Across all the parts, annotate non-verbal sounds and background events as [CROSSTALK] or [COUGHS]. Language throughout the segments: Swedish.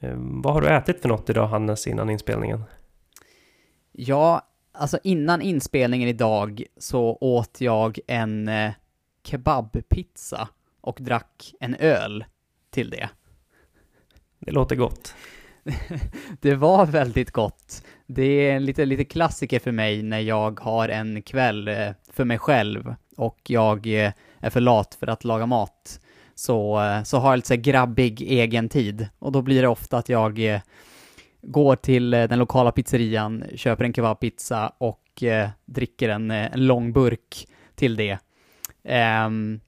Eh, vad har du ätit för något idag Hannes innan inspelningen? Ja, alltså innan inspelningen idag så åt jag en eh, kebabpizza och drack en öl till det. Det låter gott. [LAUGHS] det var väldigt gott. Det är en lite, lite klassiker för mig när jag har en kväll eh, för mig själv och jag eh, är för lat för att laga mat. Så, eh, så har jag lite så grabbig egen tid och då blir det ofta att jag eh, går till eh, den lokala pizzerian, köper en kebabpizza och dricker en, en lång burk till det. Ehm,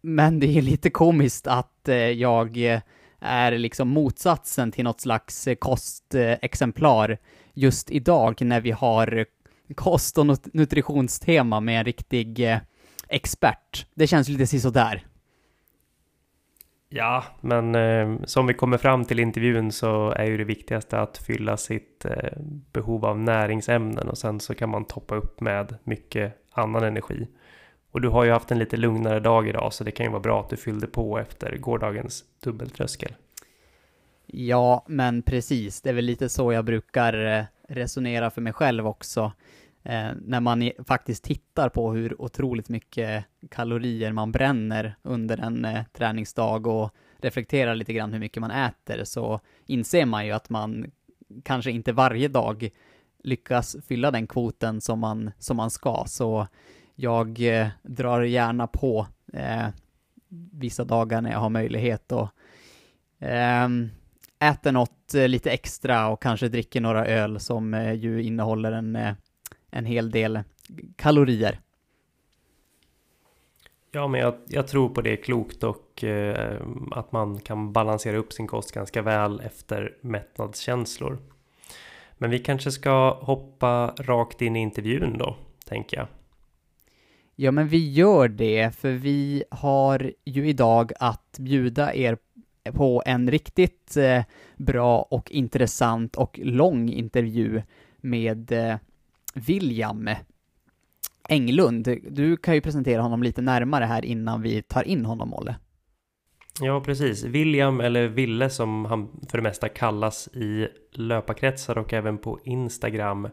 men det är lite komiskt att jag är liksom motsatsen till något slags kostexemplar just idag när vi har kost och nutritionstema med en riktig expert. Det känns lite sisådär. Ja, men eh, som vi kommer fram till intervjun så är ju det viktigaste att fylla sitt eh, behov av näringsämnen och sen så kan man toppa upp med mycket annan energi. Och du har ju haft en lite lugnare dag idag så det kan ju vara bra att du fyllde på efter gårdagens dubbeltröskel. Ja, men precis. Det är väl lite så jag brukar eh, resonera för mig själv också. Eh, när man faktiskt tittar på hur otroligt mycket kalorier man bränner under en eh, träningsdag och reflekterar lite grann hur mycket man äter så inser man ju att man kanske inte varje dag lyckas fylla den kvoten som man, som man ska. Så jag eh, drar gärna på eh, vissa dagar när jag har möjlighet och eh, äter något eh, lite extra och kanske dricker några öl som eh, ju innehåller en, eh, en hel del kalorier. Ja, men jag, jag tror på det klokt och eh, att man kan balansera upp sin kost ganska väl efter mättnadskänslor. Men vi kanske ska hoppa rakt in i intervjun då, tänker jag. Ja, men vi gör det, för vi har ju idag att bjuda er på en riktigt eh, bra och intressant och lång intervju med eh, William Englund. Du kan ju presentera honom lite närmare här innan vi tar in honom, Olle. Ja, precis. William, eller Ville som han för det mesta kallas i löparkretsar och även på Instagram,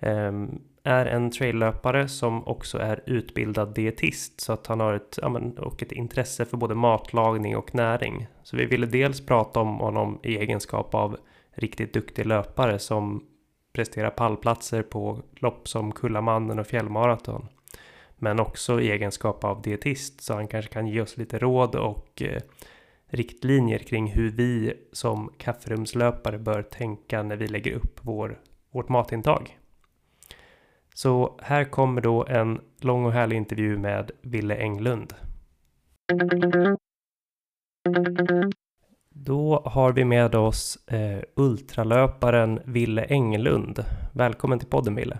ehm, är en traillöpare som också är utbildad dietist så att han har ett, ja, men, och ett intresse för både matlagning och näring. Så vi ville dels prata om honom i egenskap av riktigt duktig löpare som prestera pallplatser på lopp som Kullamannen och Fjällmaraton. Men också i egenskap av dietist så han kanske kan ge oss lite råd och eh, riktlinjer kring hur vi som kafferumslöpare bör tänka när vi lägger upp vår, vårt matintag. Så här kommer då en lång och härlig intervju med Ville Englund. Då har vi med oss eh, ultralöparen Ville Englund. Välkommen till podden Ville.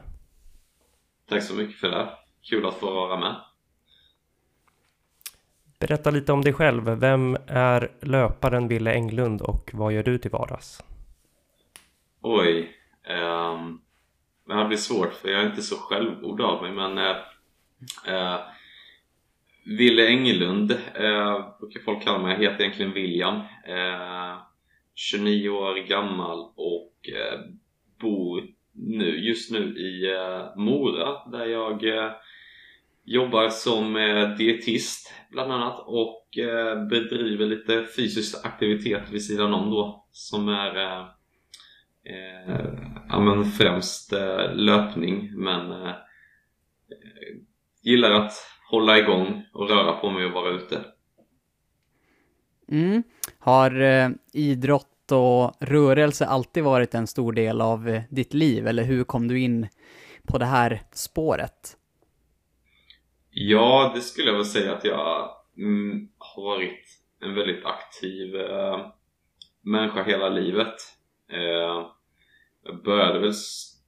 Tack så mycket för det. Kul att få vara med. Berätta lite om dig själv. Vem är löparen Ville Englund och vad gör du till vardags? Oj. Um, det här blir svårt för jag är inte så självgod av mig men eh, eh, Ville Englund, eh, brukar folk kalla mig. Jag heter egentligen William. Eh, 29 år gammal och eh, bor nu, just nu i eh, Mora där jag eh, jobbar som eh, dietist bland annat och eh, bedriver lite fysisk aktivitet vid sidan om då som är eh, eh ja, men främst eh, löpning men eh, gillar att hålla igång och röra på mig och vara ute. Mm. Har eh, idrott och rörelse alltid varit en stor del av eh, ditt liv eller hur kom du in på det här spåret? Ja, det skulle jag väl säga att jag mm, har varit en väldigt aktiv eh, människa hela livet. Eh, jag började väl,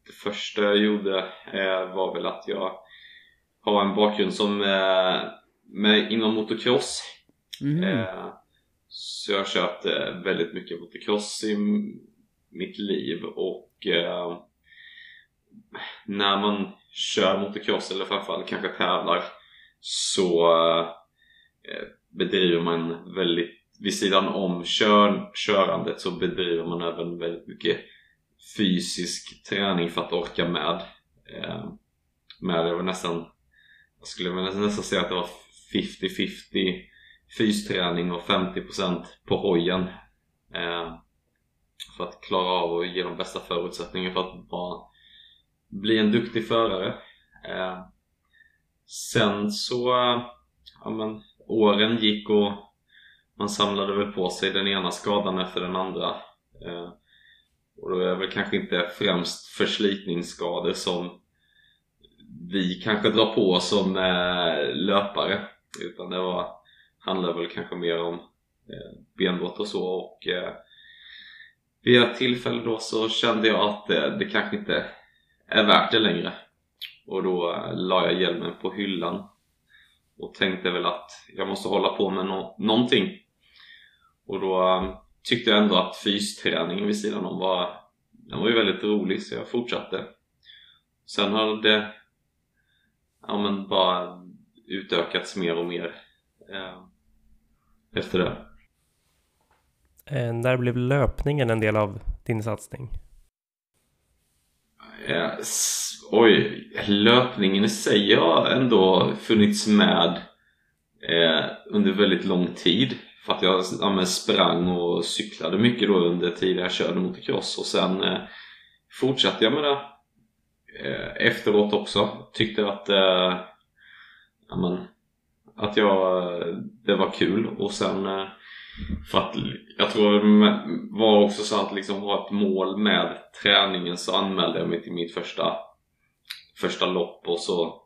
det första jag gjorde eh, var väl att jag har en bakgrund som eh, med, inom motocross. Mm. Eh, så jag har kört eh, väldigt mycket motocross i mitt liv och när man kör motocross eller framförallt kanske tävlar så bedriver man väldigt vid sidan om kör, körandet så bedriver man även väldigt mycket fysisk träning för att orka med. Med det var nästan, jag skulle nästan säga att det var 50-50 fysträning och 50% på hojen. Eh, för att klara av och ge de bästa förutsättningarna för att bara bli en duktig förare. Eh, sen så, ja men åren gick och man samlade väl på sig den ena skadan efter den andra. Eh, och då är det väl kanske inte främst förslitningsskador som vi kanske drar på som eh, löpare. Utan det var, handlar väl kanske mer om eh, benbrott och så. Och eh, vid ett tillfälle då så kände jag att det, det kanske inte är värt det längre. Och då eh, la jag hjälmen på hyllan och tänkte väl att jag måste hålla på med no någonting. Och då eh, tyckte jag ändå att fysträningen vid sidan om var, den var ju väldigt rolig så jag fortsatte. Sen har det ja, men bara utökats mer och mer eh, efter det. Eh, när blev löpningen en del av din satsning? Eh, oj, löpningen i sig har ändå funnits med eh, under väldigt lång tid. För att jag ja, sprang och cyklade mycket då under tiden jag körde motocross och sen eh, fortsatte jag med det eh, efteråt också. Tyckte att, eh, ja, men, att jag, eh, det var kul. Och sen eh, för att jag tror det var också så att liksom ha ett mål med träningen så anmälde jag mig till mitt första första lopp. Och så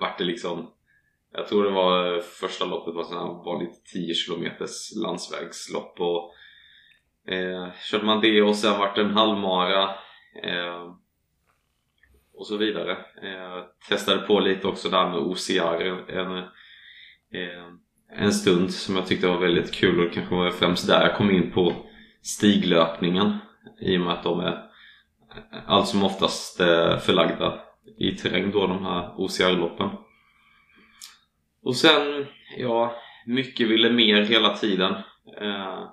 vart det liksom jag tror det var eh, första loppet var sån vanligt 10 km landsvägslopp. Och eh, körde man det och sen vart det en halvmara eh, och så vidare. Eh, testade på lite också där med OCR en, eh, en stund som jag tyckte var väldigt kul och det kanske var främst där jag kom in på stiglöpningen i och med att de är allt som oftast eh, förlagda i terräng då, de här OCR-loppen. Och sen, ja, mycket ville mer hela tiden. Eh,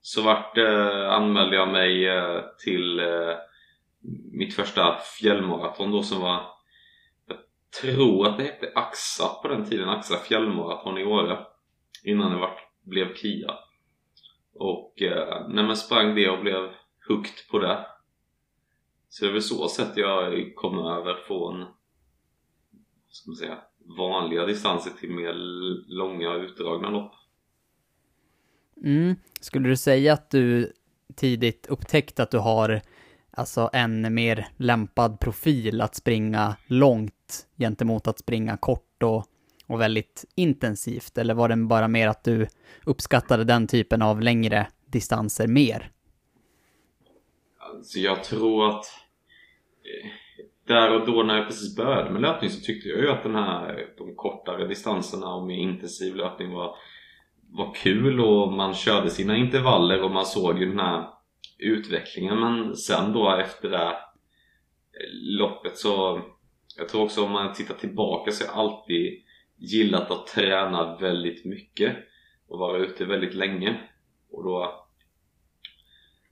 så vart eh, anmälde jag mig eh, till eh, mitt första fjällmaraton då som var jag tror att det hette AXA på den tiden, AXA fjällmaraton i Åre innan det vart, blev KIA och eh, när man sprang det och blev hooked på det så det är väl så sätt jag kom över från ska man säga, vanliga distanser till mer långa utdragna lopp. Mm. Skulle du säga att du tidigt upptäckt att du har alltså en mer lämpad profil att springa långt gentemot att springa kort och, och väldigt intensivt? Eller var det bara mer att du uppskattade den typen av längre distanser mer? Alltså jag tror att eh, där och då när jag precis började med löpning så tyckte jag ju att den här, de kortare distanserna och mer intensiv löpning var, var kul och man körde sina intervaller och man såg ju den här utvecklingen men sen då efter det loppet så jag tror också om man tittar tillbaka så har jag alltid gillat att träna väldigt mycket och vara ute väldigt länge och då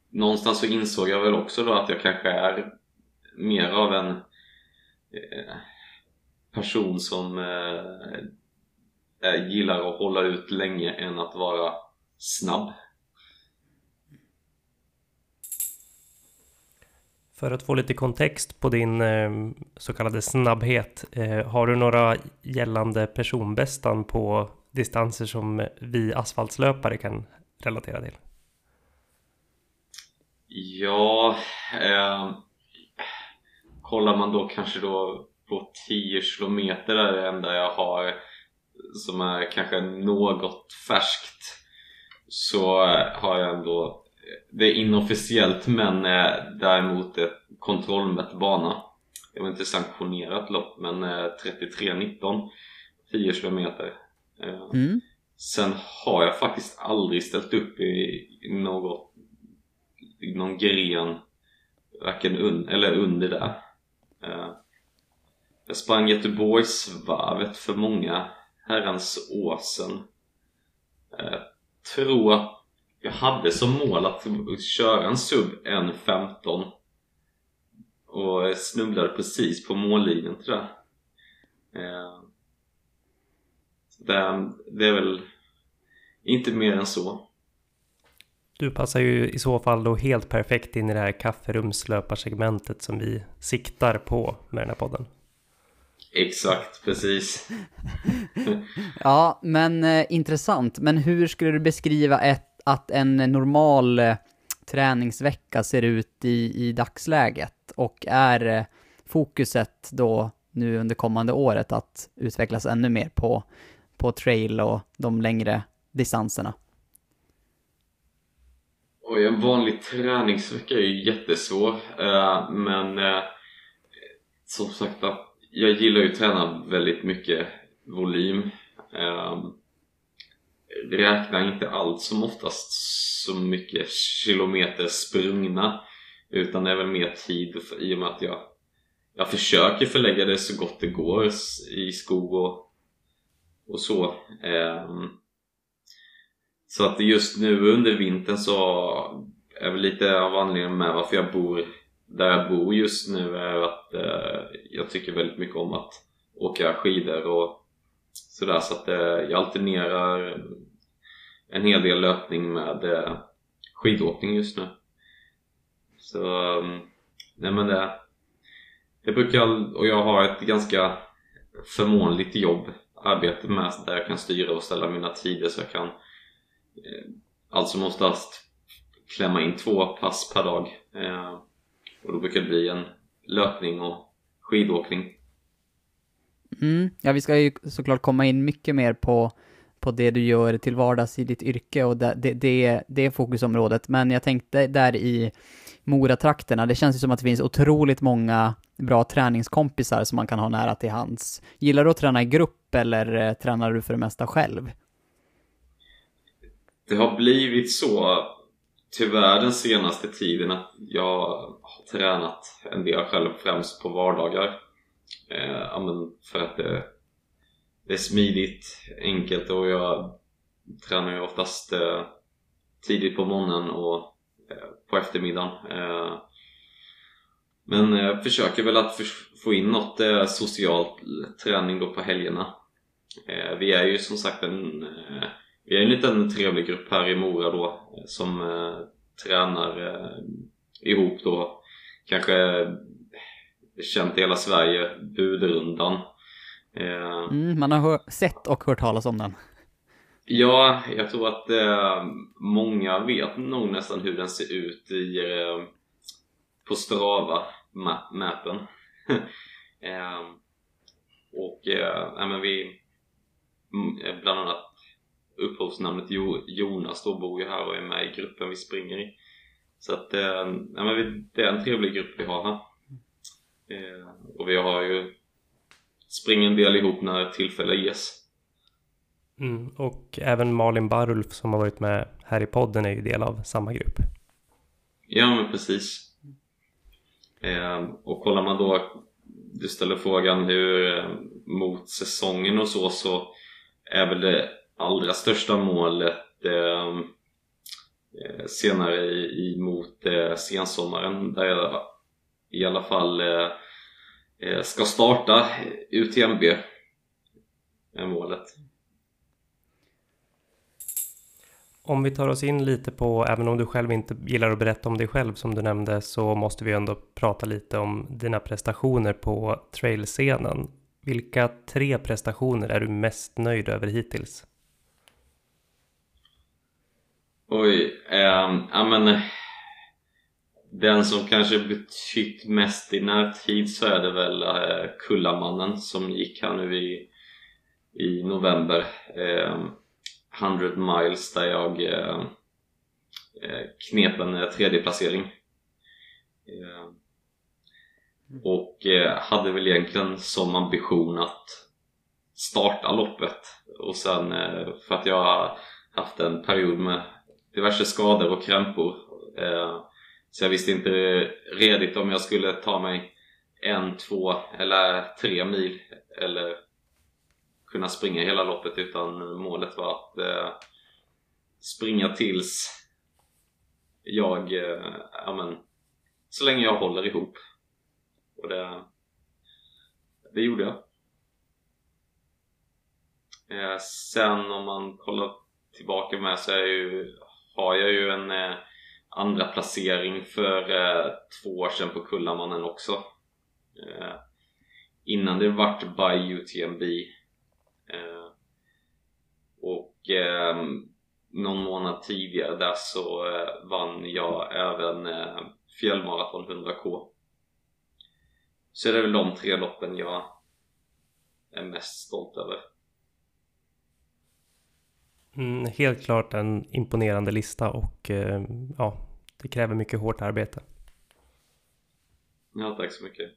någonstans så insåg jag väl också då att jag kanske är mer av en eh, person som eh, gillar att hålla ut länge än att vara snabb. För att få lite kontext på din eh, så kallade snabbhet, eh, har du några gällande personbästan på distanser som vi asfaltslöpare kan relatera till? Ja, eh, kollar man då kanske då på 10 km är det enda jag har som är kanske något färskt så har jag ändå det är inofficiellt men däremot ett kontrollmätt bana det var inte sanktionerat lopp men 33-19 10 km mm. sen har jag faktiskt aldrig ställt upp i något i någon gren varken un eller under där Eh, jag sprang Göteborgsvarvet för många herrans år sedan. Jag tror att jag hade som mål att köra en sub 1.15 och snubblade precis på mållinjen till det. Eh, det, det är väl inte mer än så. Du passar ju i så fall då helt perfekt in i det här kafferumslöparsegmentet som vi siktar på med den här podden. Exakt, precis. [LAUGHS] ja, men eh, intressant. Men hur skulle du beskriva ett, att en normal eh, träningsvecka ser ut i, i dagsläget? Och är eh, fokuset då nu under kommande året att utvecklas ännu mer på, på trail och de längre distanserna? Oj, en vanlig träningsvecka är ju jättesvår. Uh, men uh, som sagt jag gillar ju att träna väldigt mycket volym räknar inte allt som oftast så mycket kilometer sprungna utan det är väl mer tid i och med att jag, jag försöker förlägga det så gott det går i skog och, och så. Um, så att just nu under vintern så är väl lite av anledningen med varför jag bor där jag bor just nu är att eh, jag tycker väldigt mycket om att åka skidor och sådär så att eh, jag alternerar en hel del löpning med eh, skidåkning just nu. Så, um, nej men det, det brukar, och jag har ett ganska förmånligt jobb, arbete med där jag kan styra och ställa mina tider så jag kan Eh, alltså oftast klämma in två pass per dag eh, och då brukar det bli en löpning och skidåkning. Mm. Ja, vi ska ju såklart komma in mycket mer på, på det du gör till vardags i ditt yrke och det, det, det, det är fokusområdet. Men jag tänkte där i Moratrakterna, det känns ju som att det finns otroligt många bra träningskompisar som man kan ha nära till hands. Gillar du att träna i grupp eller eh, tränar du för det mesta själv? det har blivit så tyvärr den senaste tiden att jag har tränat en del själv främst på vardagar eh, för att det, det, är smidigt, enkelt och jag tränar ju oftast eh, tidigt på morgonen och eh, på eftermiddagen. Eh, men jag försöker väl att få in något eh, social träning då på helgerna. Eh, vi är ju som sagt en eh, vi är en liten trevlig grupp här i Mora då eh, som eh, tränar eh, ihop då. Kanske eh, känt i hela Sverige, Budrundan eh, mm, Man har sett och hört talas om den Ja, jag tror att eh, många vet nog nästan hur den ser ut i, eh, på Strava mappen [LAUGHS] och eh, men vi mm, bland annat upphovsnamnet Jonas då bor ju här och är med i gruppen vi springer i. Så att eh, ja, men det är en trevlig grupp vi har här. Eh, och vi har ju springer en del ihop när tillfälle ges. Mm, och även Malin Barulf som har varit med här i podden är ju del av samma grupp. Ja men precis. Eh, och kollar man då, du ställer frågan hur eh, mot säsongen och så, så är väl det allra största målet ehm, eh, senare i, mot eh, sensommaren där jag i alla fall eh ska starta UTMB är målet. Om vi tar oss in lite på, även om du själv inte gillar att berätta om dig själv som du nämnde, så måste vi ändå prata lite om dina prestationer på trailscenen. Vilka tre prestationer är du mest nöjd över hittills? Oj, eh, ja men den som kanske betytt mest i närtid så är det väl eh, Kullamannen som gick här nu i, i november eh, 100 miles där jag eh, eh knep en eh, tredjeplacering eh, och eh, hade väl egentligen som ambition att starta loppet och sen eh, för att jag har haft en period med diverse skador och krämpor. Eh, så jag visste inte redigt om jag skulle ta mig en, två eller tre mil eller kunna springa hela loppet utan målet var att eh, springa tills jag, eh, ja men, så länge jag håller ihop. Och det, det gjorde jag. Eh, sen om man kollar tillbaka med så är ju, har jag ju en eh, andra placering för eh, två år sedan på Kullamannen också. Eh, innan det vart by UTMB. Eh, och eh, någon månad tidigare där så eh, vann jag även eh, fjällmaraton 100k. Så det är väl de tre loppen jag är mest stolt över. Mm, helt klart en imponerande lista och eh, ja, det kräver mycket hårt arbete. Ja, tack så mycket.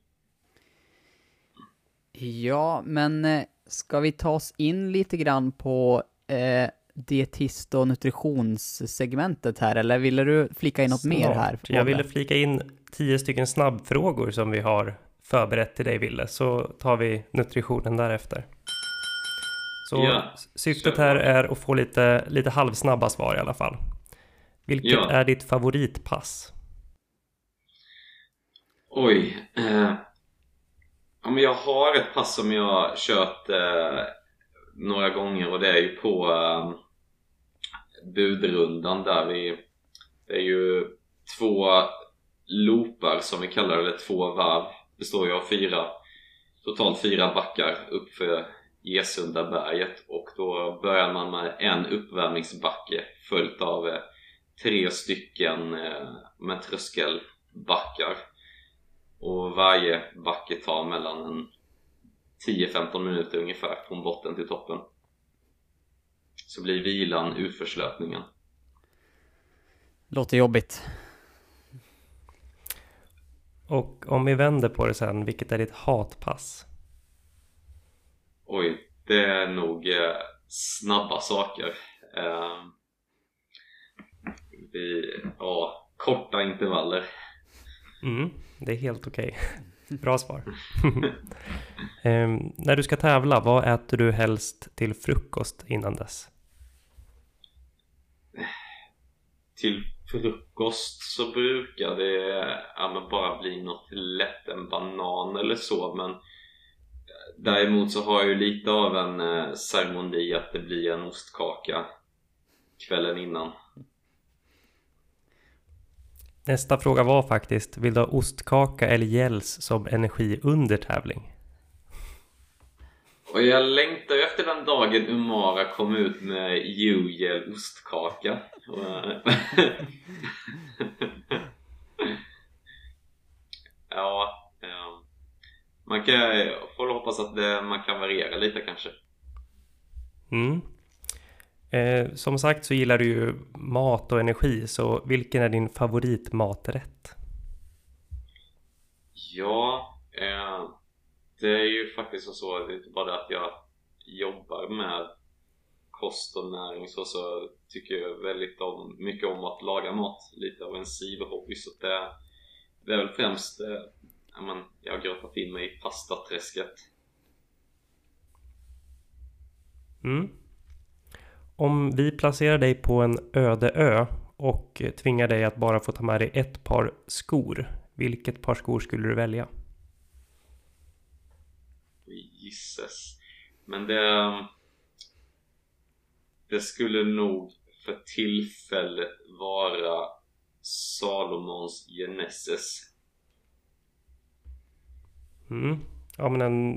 Ja, men eh, ska vi ta oss in lite grann på eh, dietist och nutritionssegmentet här, eller ville du flika in något mer här? Jag ville flika in tio stycken snabbfrågor som vi har förberett till dig, Ville, så tar vi nutritionen därefter. Så ja, syftet här är att få lite, lite halvsnabba svar i alla fall. Vilket ja. är ditt favoritpass? Oj. Eh, ja, jag har ett pass som jag kört eh, några gånger och det är ju på eh, budrundan där vi Det är ju två loopar som vi kallar det, eller två varv består ju av fyra totalt fyra backar uppför Gesunda berget och då börjar man med en uppvärmningsbacke följt av eh, tre stycken eh, med tröskelbackar. Och varje backe tar mellan 10-15 minuter ungefär från botten till toppen. Så blir vilan utförslöpningen. Låter jobbigt. Och om vi vänder på det sen, vilket är ditt hatpass? Oj, det är nog eh, snabba saker eh, vi, ja, korta intervaller mm, Det är helt okej okay. [LAUGHS] Bra svar [LAUGHS] eh, När du ska tävla, vad äter du helst till frukost innan dess? Till frukost så brukar det ja, bara bli något lätt, en banan eller så men Däremot så har jag ju lite av en eh, ceremoni att det blir en ostkaka kvällen innan Nästa fråga var faktiskt, vill du ha ostkaka eller gälls som energi under tävling? Och jag längtar efter den dagen Umara kom ut med Jugel ostkaka [LAUGHS] [LAUGHS] Ja, man kan, får hoppas att det, man kan variera lite kanske mm. eh, Som sagt så gillar du ju mat och energi så vilken är din favoritmaträtt? Ja, eh, det är ju faktiskt så, det är inte bara det att jag jobbar med kost och näring så, så tycker jag väldigt om, mycket om att laga mat. Lite av en sidohobby så det, det är väl främst eh, ja, men, jag har grottat in mig i pastaträsket. Mm. Om vi placerar dig på en öde ö och tvingar dig att bara få ta med dig ett par skor. Vilket par skor skulle du välja? Gisses. Men det... Det skulle nog för tillfället vara Salomons Genesis. Mm. Ja men en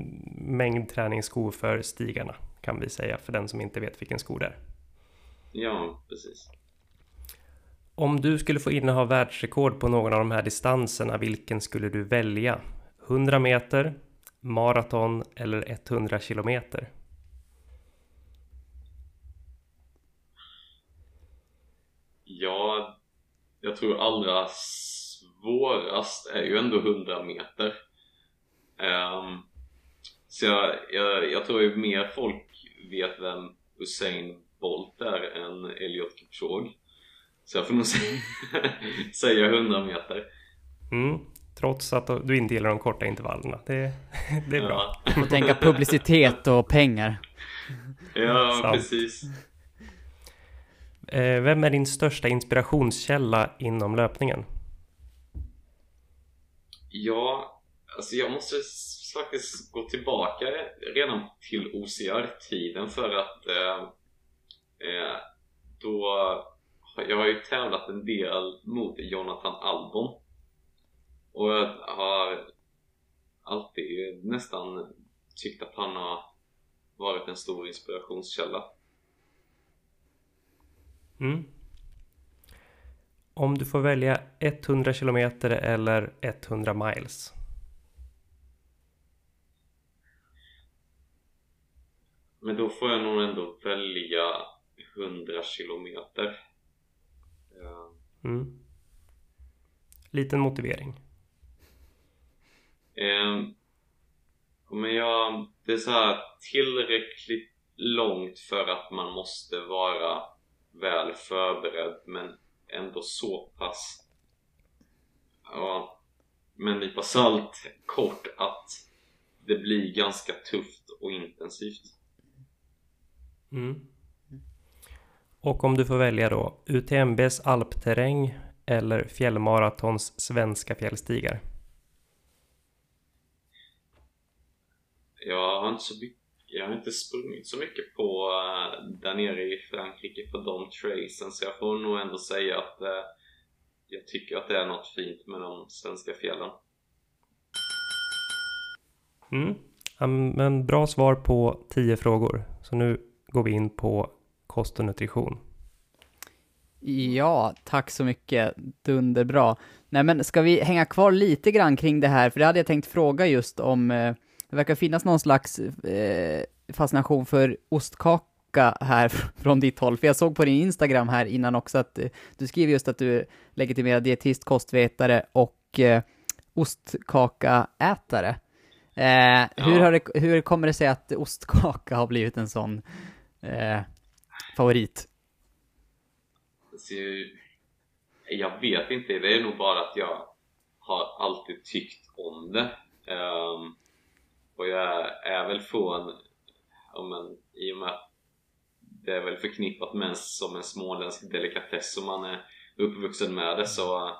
mängd träningsskor för stigarna kan vi säga för den som inte vet vilken sko det är. Ja, precis. Om du skulle få inneha världsrekord på någon av de här distanserna, vilken skulle du välja? 100 meter, maraton eller 100 kilometer? Ja, jag tror allra svårast är ju ändå 100 meter. Um, så jag, jag, jag, tror ju mer folk vet vem Usain Bolt är än Elliot Kipchoge. Så jag får nog [LAUGHS] säga 100 meter. Mm, Trots att du inte gillar de korta intervallerna. Det, [LAUGHS] det är bra. Ja. Du får tänka publicitet och pengar. Ja, precis. Eh, vem är din största inspirationskälla inom löpningen? Ja, alltså jag måste faktiskt gå tillbaka redan till OCR-tiden för att eh, eh då jag har ju tävlat en del mot Jonathan Albon och jag har alltid nästan tyckt att han har varit en stor inspirationskälla. Mm. Om du får välja 100 kilometer eller 100 miles? Men då får jag nog ändå välja 100 kilometer. Mm. Liten motivering. Eh, men jag, det är så här tillräckligt långt för att man måste vara väl förberedd men ändå så pass ja, med en nypa salt kort att det blir ganska tufft och intensivt. Mm. Och om du får välja då UTMBs alpterräng eller fjällmaratons svenska fjällstigar? Jag har inte, så mycket, jag har inte sprungit så mycket på uh, där nere i Frankrike på de tracen så jag får nog ändå säga att uh, jag tycker att det är något fint med de svenska fjällen. Mm. men bra svar på 10 frågor. Så nu går vi in på kost och nutrition. Ja, tack så mycket. Dunderbra. Nej men ska vi hänga kvar lite grann kring det här, för det hade jag tänkt fråga just om, eh, det verkar finnas någon slags eh, fascination för ostkaka här [LAUGHS] från ditt håll, för jag såg på din Instagram här innan också att eh, du skriver just att du är legitimerad dietist, kostvetare och eh, ostkakaätare. Eh, ja. hur, har det, hur kommer det sig att ostkaka har blivit en sån eh, favorit? Jag vet inte, det är nog bara att jag har alltid tyckt om det. Um, och jag är väl från, ja, men, i och med att det är väl förknippat med som en småländsk delikatess och man är uppvuxen med det så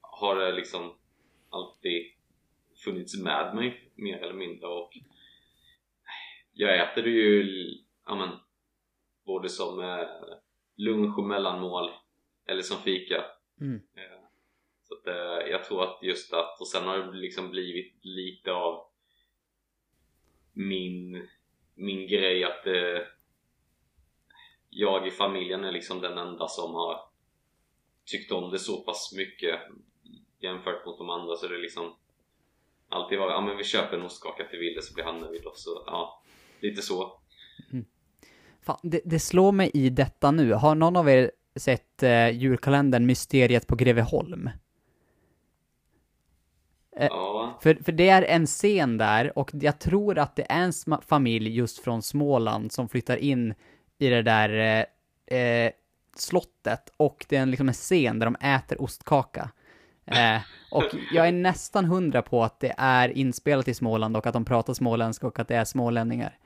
har det liksom alltid funnits med mig mer eller mindre. Och jag äter det ju ja, men, både som eh, lunch och mellanmål eller som fika mm. Eh, så att, eh, jag tror att just att och sen har det liksom blivit lite av min, min grej att eh, jag i familjen är liksom den enda som har tyckt om det så pass mycket jämfört mot de andra så det är liksom alltid varit ja men vi köper en ostkaka till Wille så blir han nöjd och så ja lite så. Fan, det, det, slår mig i detta nu. Har någon av er sett eh, julkalendern Mysteriet på Greveholm? Eh, ja. För, för det är en scen där och jag tror att det är en familj just från Småland som flyttar in i det där eh, eh, slottet och det är en, liksom en scen där de äter ostkaka. Eh, och jag är nästan hundra på att det är inspelat i Småland och att de pratar småländska och att det är smålänningar.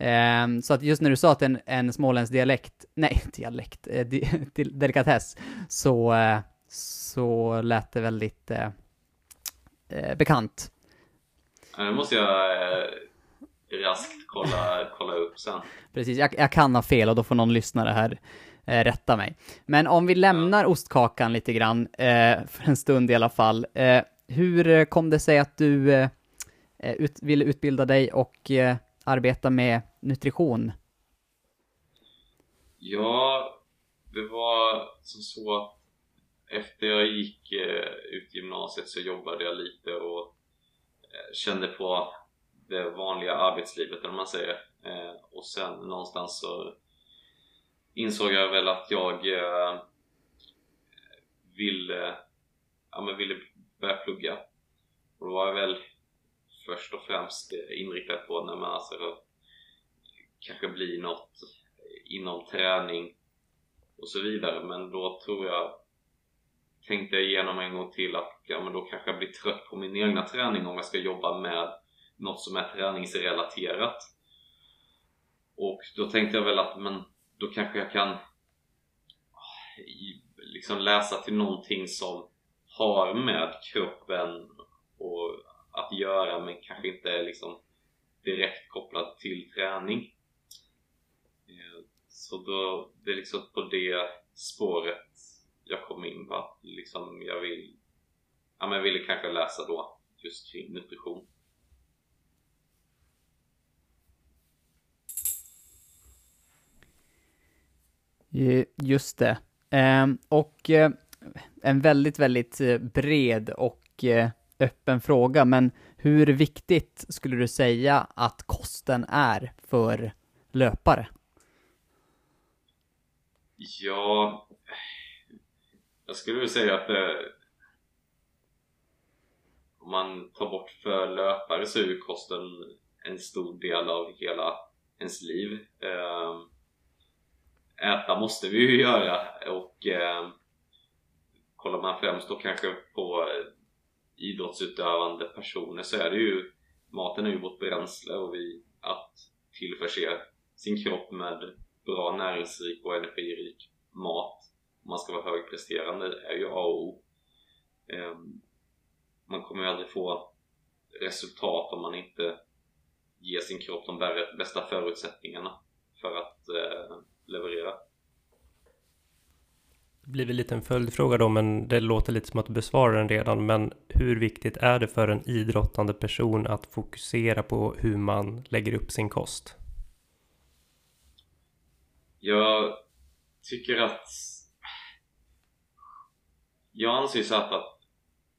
Um, så att just när du sa att en, en småländsk dialekt, nej, [LAUGHS] dialekt, eh, di, [LAUGHS] delikatess, så, eh, så lät det väldigt eh, eh, bekant. Det måste jag eh, raskt kolla, kolla upp sen. Precis, jag, jag, kan ha fel och då får någon lyssnare här eh, rätta mig. Men om vi lämnar ja. ostkakan lite grann, för en stund i alla fall. Hur kom det sig att du ut, ville utbilda dig och arbeta med nutrition? Ja, det var som så att efter jag gick eh, ut gymnasiet så jobbade jag lite och eh, kände på det vanliga arbetslivet eller man säger eh, och sen någonstans så insåg jag väl att jag ville, ja, men ville börja plugga och då var jag väl först och främst inriktad på när man alltså kanske bli något inom träning och så vidare. Men då tror jag tänkte jag igenom en gång till att ja, men då kanske jag blir trött på min egna träning om jag ska jobba med något som är träningsrelaterat. Och då tänkte jag väl att men då kanske jag kan liksom läsa till någonting som har med kroppen och att göra men kanske inte är liksom direkt kopplad till träning. Eh, så då, det är liksom på det spåret jag kom in på att liksom jag vill ja, men jag ville kanske läsa då just kring nutrition. Eh, just det. Ehm, och eh, en väldigt, väldigt bred och öppen fråga, men hur viktigt skulle du säga att kosten är för löpare? Ja, jag skulle vilja säga att det, om man tar bort för löpare så är ju kosten en stor del av hela ens liv. Eh, äta måste vi ju göra och eh, kollar man främst då kanske på idrottsutövande personer så är det ju maten är ju vårt bränsle och vi att tillförse sin kropp med bra näringsrik och energirik mat om man ska vara högpresterande är ju A och O. Ehm, man kommer ju aldrig få resultat om man inte ger sin kropp de bästa förutsättningarna för att eh, leverera. Det blir väl lite en följdfråga då, men det låter lite som att du besvarar den redan. Men hur viktigt är det för en idrottande person att fokusera på hur man lägger upp sin kost? Jag tycker att jag anser så att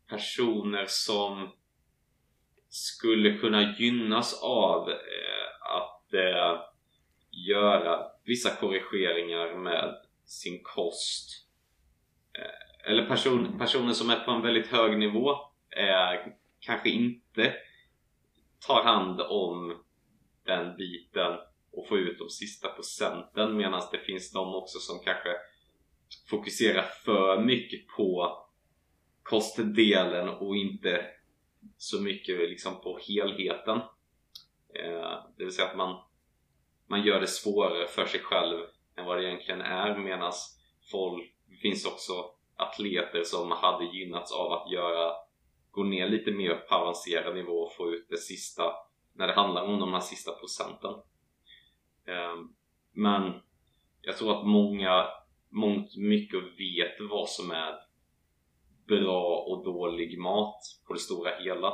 personer som skulle kunna gynnas av eh, att eh, göra vissa korrigeringar med sin kost eh, Eh, eller person, personer som är på en väldigt hög nivå eh, kanske inte tar hand om den biten och får ut de sista procenten medan det finns de också som kanske fokuserar för mycket på kostdelen och inte så mycket liksom på helheten. Eh, det vill säga att man man gör det svårare för sig själv än vad det egentligen är medan folk, finns också atleter som hade gynnats av att göra gå ner lite mer på avancerad nivå och få ut det sista när det handlar om de här sista procenten. Ehm, men jag tror att många mångt mycket vet vad som är bra och dålig mat på det stora hela.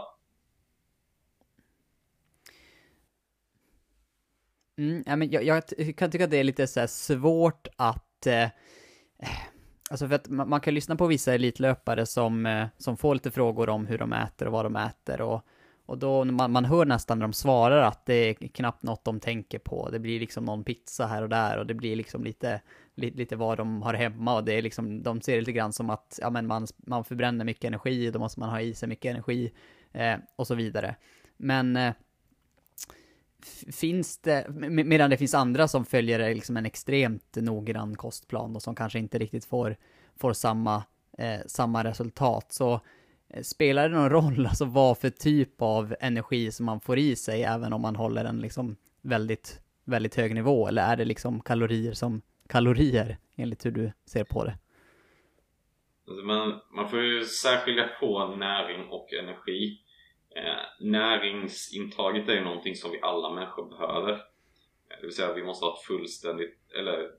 Mm, ja, men jag, jag, kan tycka att det är lite så svårt att... Eh, alltså för att man, kan lyssna på vissa elitlöpare som, eh, som får lite frågor om hur de äter och vad de äter och, och då man, man hör nästan när de svarar att det är knappt något de tänker på. Det blir liksom någon pizza här och där och det blir liksom lite, lite, lite vad de har hemma och det är liksom, de ser det lite grann som att ja, men man, man förbränner mycket energi, då måste man ha i sig mycket energi eh, och så vidare. Men eh, finns det, medan det finns andra som följer liksom en extremt noggrann kostplan och som kanske inte riktigt får, får samma, eh, samma resultat. Så eh, spelar det någon roll, [LAUGHS] alltså vad för typ av energi som man får i sig, även om man håller en liksom väldigt, väldigt hög nivå, eller är det liksom kalorier som kalorier, enligt hur du ser på det? Alltså man, man får ju särskilja på näring och energi. Eh, näringsintaget är ju någonting som vi alla människor behöver. Eh, det vill säga vi måste ha ett fullständigt, eller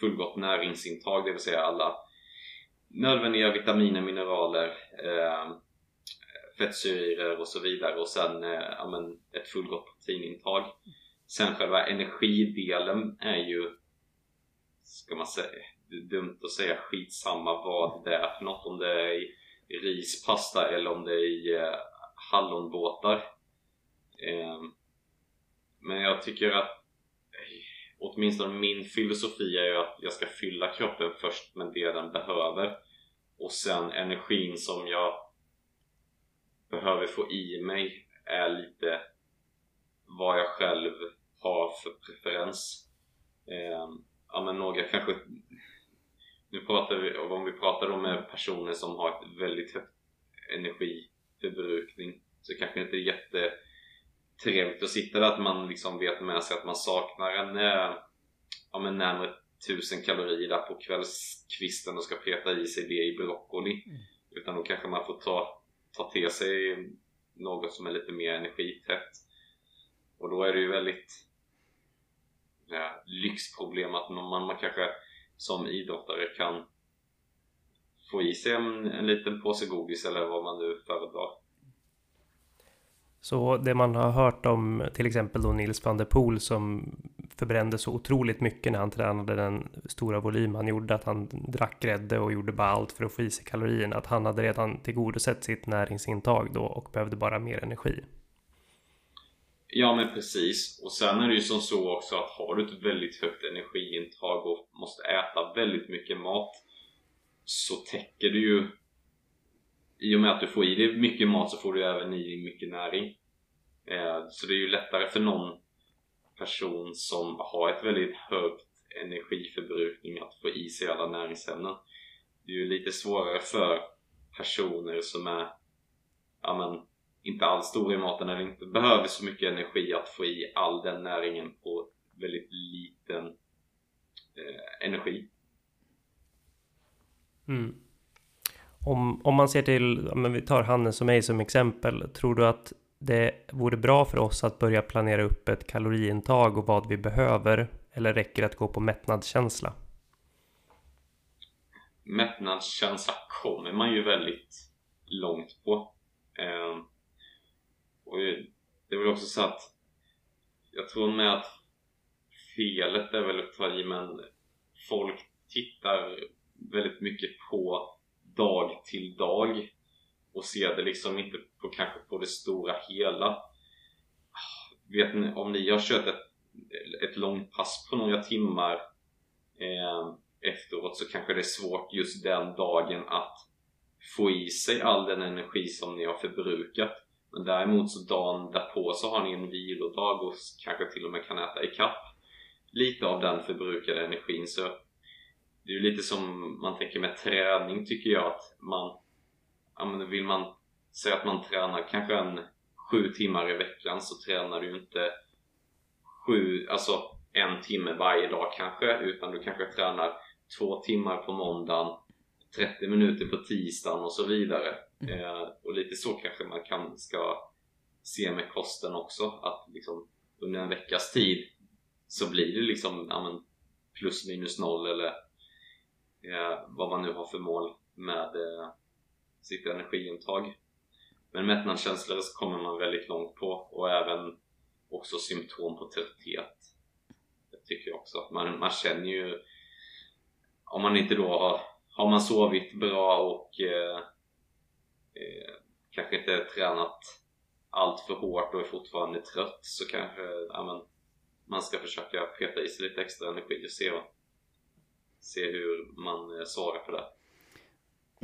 fullgott näringsintag, det vill säga alla nödvändiga vitaminer, mineraler, eh, fettsyror och så vidare och sen eh, ja, men ett fullgott proteinintag. Sen själva energidelen är ju, ska man säga, dumt att säga skitsamma vad det är för något, om det är i ris, pasta eller om det är i eh, hallonbåtar. Eh, men jag tycker att eh, åtminstone min filosofi är ju att jag ska fylla kroppen först med det den behöver och sen energin som jag behöver få i mig är lite vad jag själv har för preferens. Eh, ja men några kanske nu pratar vi om vi pratar om personer som har ett väldigt högt energi förbrukning så kanske inte är jättetrevligt att sitta där att man liksom vet med sig att man saknar en eh, ja, men närmare 1000 kalorier där på kvällskvisten och ska peta i sig det i broccoli. Mm. Utan då kanske man får ta, ta till sig något som är lite mer energitätt. Och då är det ju väldigt ja, lyxproblem att man, man kanske som idrottare kan få i sig en, en liten påse godis eller vad man nu föredrar. Så det man har hört om till exempel då Nils van der Poel som förbrände så otroligt mycket när han tränade den stora volym han gjorde att han drack grädde och gjorde bara allt för att få i sig kalorierna. Att han hade redan tillgodosett sitt näringsintag då och behövde bara mer energi. Ja men precis och sen är det ju som så också att har du ett väldigt högt energiintag och måste äta väldigt mycket mat så täcker du ju i och med att du får i dig mycket mat så får du även i dig mycket näring. Eh, så det är ju lättare för någon person som har ett väldigt högt energiförbrukning att få i sig alla näringsämnen. Det är ju lite svårare för personer som är ja, men, inte alls stora i maten eller inte behöver så mycket energi att få i all den näringen på väldigt liten eh, energi. Mm. Om, om man ser till, men vi tar Hannes och mig som exempel, tror du att det vore bra för oss att börja planera upp ett kaloriintag och vad vi behöver? Eller räcker det att gå på mättnadskänsla? Mättnadskänsla kommer man ju väldigt långt på. Eh, och det är väl också så att jag tror med att felet är väl att ta i men folk tittar väldigt mycket på dag till dag och ser det liksom inte på, kanske på det stora hela. Vet ni, om ni har kört ett, ett långt pass på några timmar eh, efteråt så kanske det är svårt just den dagen att få i sig all den energi som ni har förbrukat. Men däremot så dagen därpå så har ni en vilodag och kanske till och med kan äta ikapp lite av den förbrukade energin. Så det är ju lite som man tänker med träning tycker jag att man ja, men vill man säga att man tränar kanske en sju timmar i veckan så tränar du inte sju, alltså en timme varje dag kanske utan du kanske tränar två timmar på måndagen 30 minuter på tisdagen och så vidare mm. eh, och lite så kanske man kan, ska se med kosten också att liksom under en veckas tid så blir det liksom ja, plus minus noll eller eh, vad man nu har för mål med eh, sitt energiintag. Men mättnadskänslor kommer man väldigt långt på och även också symptom på trötthet. Det tycker jag också. Man, man känner ju om man inte då har, har man sovit bra och eh, eh, kanske inte tränat allt för hårt och är fortfarande trött så kanske ja, men, man ska försöka peta i sig lite extra energi och se, se hur man eh, svarar på det.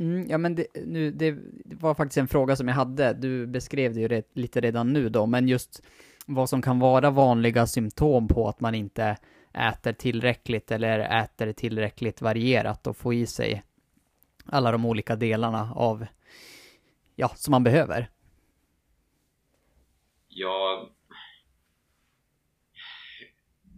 Mm, ja men det, nu, det, var faktiskt en fråga som jag hade, du beskrev det ju rätt, lite redan nu då, men just vad som kan vara vanliga symptom på att man inte äter tillräckligt eller äter tillräckligt varierat och får i sig alla de olika delarna av, ja, som man behöver. Ja,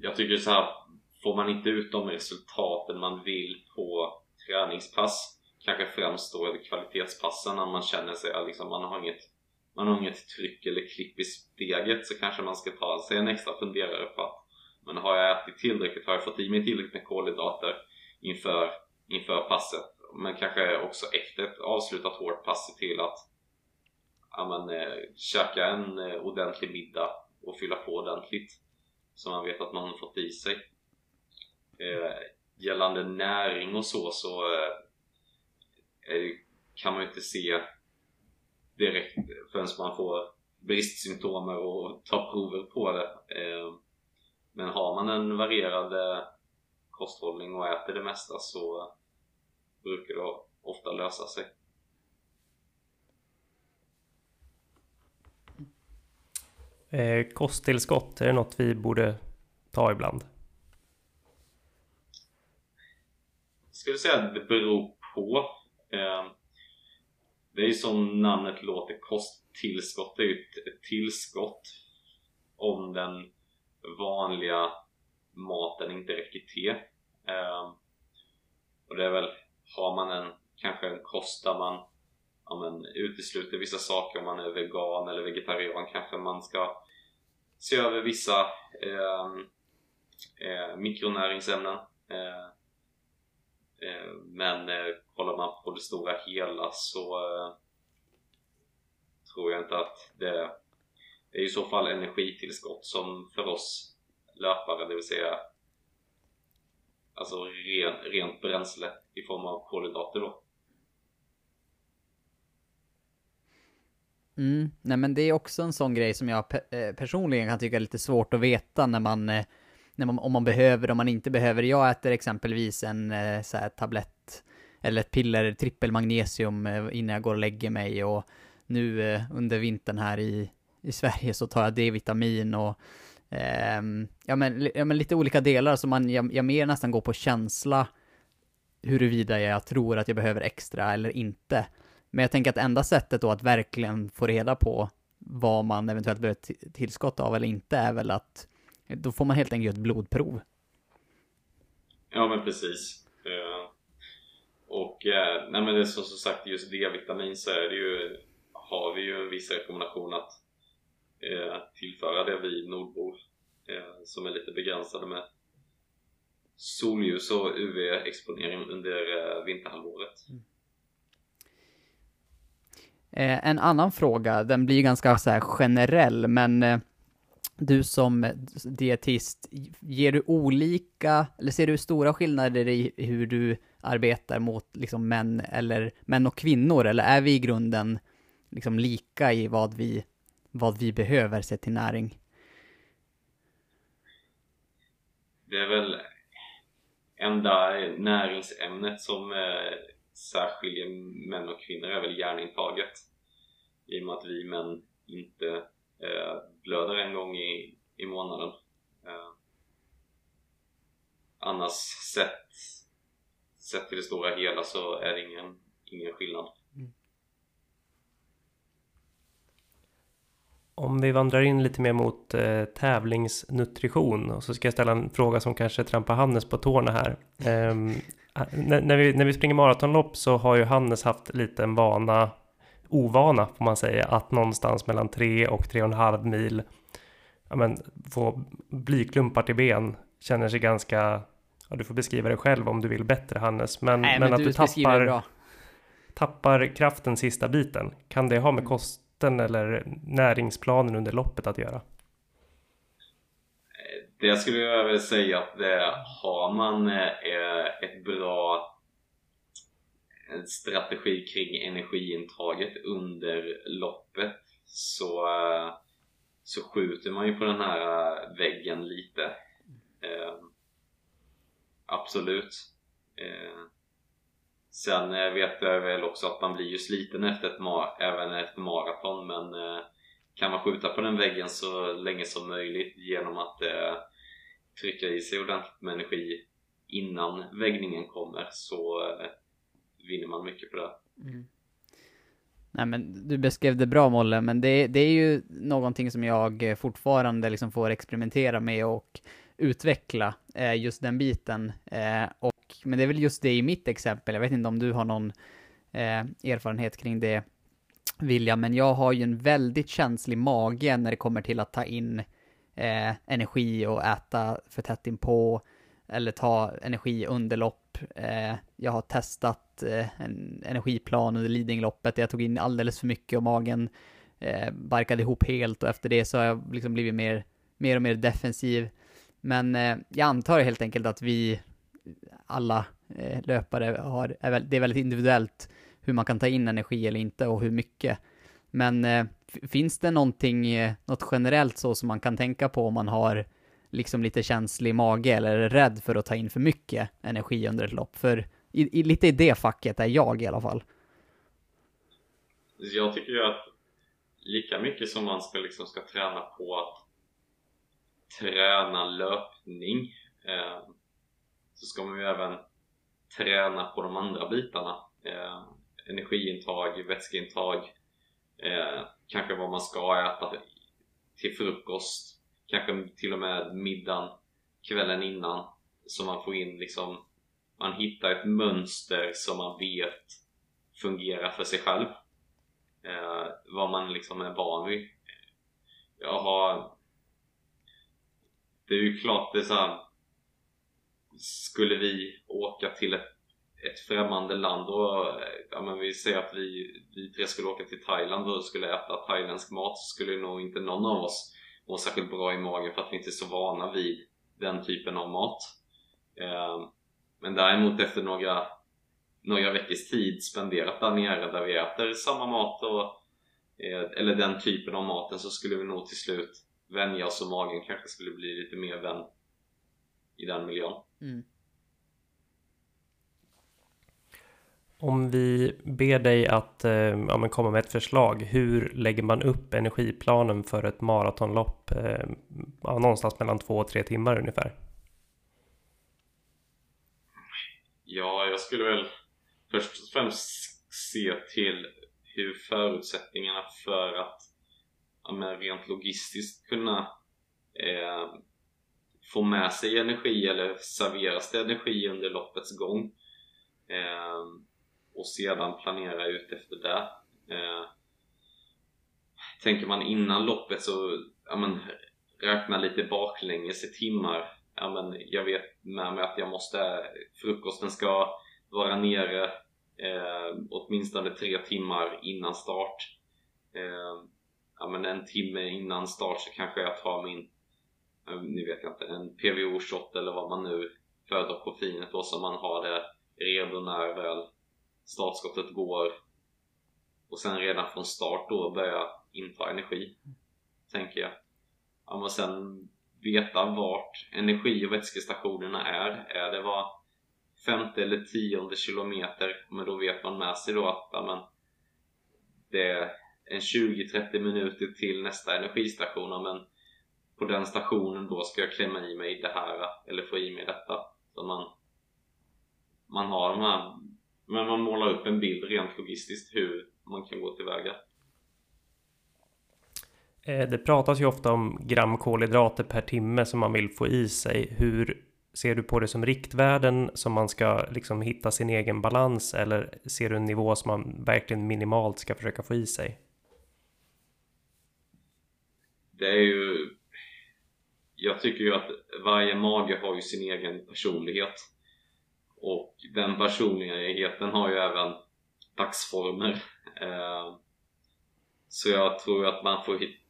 jag tycker så här, får man inte ut de resultaten man vill på träningspass kanske främst då kvalitetspassen när man känner sig liksom, man har inget man har inget tryck eller klipp i steget så kanske man ska ta sig en extra funderare på att men har jag ätit tillräckligt, har jag fått i mig tillräckligt med kolhydrater inför, inför passet? Men kanske också efter ett avslutat hårt pass se till att ja, men, eh, käka en eh, ordentlig middag och fylla på ordentligt så man vet att man har fått i sig. Eh, gällande näring och så så eh, kan man ju inte se direkt förrän man får bristsymptomer och tar prover på det. Eh, men har man en varierad kosthållning och äter det mesta så brukar det ofta lösa sig. Eh, kosttillskott, är det något vi borde ta ibland? Skulle säga att det beror på. Eh, det är ju som namnet låter, kosttillskott. Det är ju ett tillskott om den vanliga maten inte räcker till. Eh, och det är väl, har man en, kanske en kost där man ja, men, utesluter vissa saker om man är vegan eller vegetarian kanske man ska se över vissa eh, eh, mikronäringsämnen eh Eh, men eh, kollar man på det stora hela så eh, tror jag inte att det, det är i så fall energitillskott som för oss löpare, det vill säga alltså ren, rent bränsle i form av kolhydrater då. Mm. Nej men det är också en sån grej som jag pe personligen kan tycka är lite svårt att veta när man, eh, man, om man behöver, om man inte behöver. Jag äter exempelvis en eh, så här, tablett eller ett piller, trippelmagnesium eh, innan jag går och lägger mig och nu eh, under vintern här i, i Sverige så tar jag D-vitamin och eh, ja, men, ja men lite olika delar så man, jag, jag mer nästan går på känsla huruvida jag tror att jag behöver extra eller inte. Men jag tänker att enda sättet då att verkligen få reda på vad man eventuellt behöver tillskott av eller inte är väl att då får man helt enkelt göra ett blodprov. Ja men precis. Eh, och eh, nej men det är som sagt just D-vitamin så är det ju har vi ju en viss rekommendation att eh, tillföra det vi nordbor som är lite begränsade med solljus och UV-exponering under vinterhalvåret. Mm. En annan fråga, den blir ganska så här generell, men du som dietist, ger du olika, eller ser du stora skillnader i hur du arbetar mot liksom män eller män och kvinnor, eller är vi i grunden liksom lika i vad vi, vad vi behöver sett till näring? Det är väl enda näringsämnet som eh, särskiljer män och kvinnor är väl järnintaget. I och med att vi män inte Eh, blöder en gång i, i månaden. Eh, annars sett, sett till det stora hela så är det ingen, ingen skillnad. Mm. Om vi vandrar in lite mer mot eh, tävlingsnutrition och så ska jag ställa en fråga som kanske trampar Hannes på tårna här. Ehm, eh, när, när, vi, när vi springer maratonlopp så har ju Hannes haft lite en vana, ovana får man säga, att någonstans mellan 3 och 3,5 mil ja, men, få blyklumpar till ben. Känner sig ganska, ja, du får beskriva det själv om du vill bättre Hannes, men, Nej, men, men att du tappar, tappar kraften sista biten. Kan det ha med mm. kosten eller näringsplanen under loppet att göra? Det skulle jag vilja säga att det har man eh, ett bra en strategi kring energiintaget under loppet så, så skjuter man ju på den här eh, väggen lite. Ehm, ehm, eh, absolut. Eh, sen vet jag väl också att man blir ju sliten efter ett även ett maraton men eh, kan man skjuta på den väggen så länge som möjligt genom att eh, trycka i sig ordentligt med energi innan väggningen kommer så eh, vinner man mycket på det. Mm. Nej men du beskrev det bra Molle, men det, det är ju någonting som jag fortfarande liksom får experimentera med och utveckla, eh, just den biten. Eh, och, men det är väl just det i mitt exempel, jag vet inte om du har någon eh, erfarenhet kring det William, men jag har ju en väldigt känslig mage när det kommer till att ta in eh, energi och äta för tätt inpå eller ta energi under lopp. Eh, jag har testat eh, en energiplan under Lidingloppet jag tog in alldeles för mycket och magen eh, barkade ihop helt och efter det så har jag liksom blivit mer, mer och mer defensiv. Men eh, jag antar helt enkelt att vi alla eh, löpare har, är, det är väldigt individuellt hur man kan ta in energi eller inte och hur mycket. Men eh, finns det någonting, eh, något generellt så som man kan tänka på om man har liksom lite känslig mage eller är rädd för att ta in för mycket energi under ett lopp? För i, i, lite i det facket är jag i alla fall. Jag tycker ju att lika mycket som man ska, liksom ska träna på att träna löpning eh, så ska man ju även träna på de andra bitarna. Eh, energiintag, vätskeintag, eh, kanske vad man ska äta till frukost kanske till och med middagen kvällen innan så man får in liksom man hittar ett mönster som man vet fungerar för sig själv. Eh, vad man liksom är van vid. Jag har det är ju klart det är så här, skulle vi åka till ett, ett främmande land och ja, men vi säger att vi, vi tre skulle åka till Thailand och skulle äta thailändsk mat så skulle nog inte någon av oss må särskilt bra i magen för att vi inte är så vana vid den typen av mat ehm, men däremot efter några några veckors tid spenderat där nere där vi äter samma mat och, eh, eller den typen av maten så skulle vi nog till slut vänja oss och magen kanske skulle bli lite mer vän i den miljön. Mm. Om vi ber dig att eh, ja, men komma med ett förslag, hur lägger man upp energiplanen för ett maratonlopp? Eh, ja, någonstans mellan två och tre timmar ungefär. Ja, jag skulle väl först och främst se till hur förutsättningarna för att ja, men rent logistiskt kunna eh, få med sig energi eller serveras det energi under loppets gång eh, och sedan planera ut efter det. Eh, tänker man innan loppet så ja, men, räkna lite baklänges i timmar. Ja, men, jag vet med mig att jag måste, frukosten ska vara nere eh, åtminstone tre timmar innan start. Eh, ja, men en timme innan start så kanske jag tar min, eh, nu vet jag inte, en PVO-shot eller vad man nu föredrar koffeinet då så man har det redo när väl startskottet går och sen redan från start då börja inta energi tänker jag. Ja, men sen veta vart energi och vätskestationerna är. Är det var femte eller tionde kilometer men då vet man med sig då att ja, men, det är en 20-30 minuter till nästa energistation men på den stationen då ska jag klämma i mig det här eller få i mig detta. Så man, man har de här, men man målar upp en bild rent logistiskt hur man kan gå tillväga. Eh, det pratas ju ofta om gram kolhydrater per timme som man vill få i sig. Hur ser du på det som riktvärden som man ska liksom hitta sin egen balans eller ser du en nivå som man verkligen minimalt ska försöka få i sig? Det är ju jag tycker ju att varje mage har ju sin egen personlighet och den personligheten har ju även dagsformer eh, så jag tror att man får hitta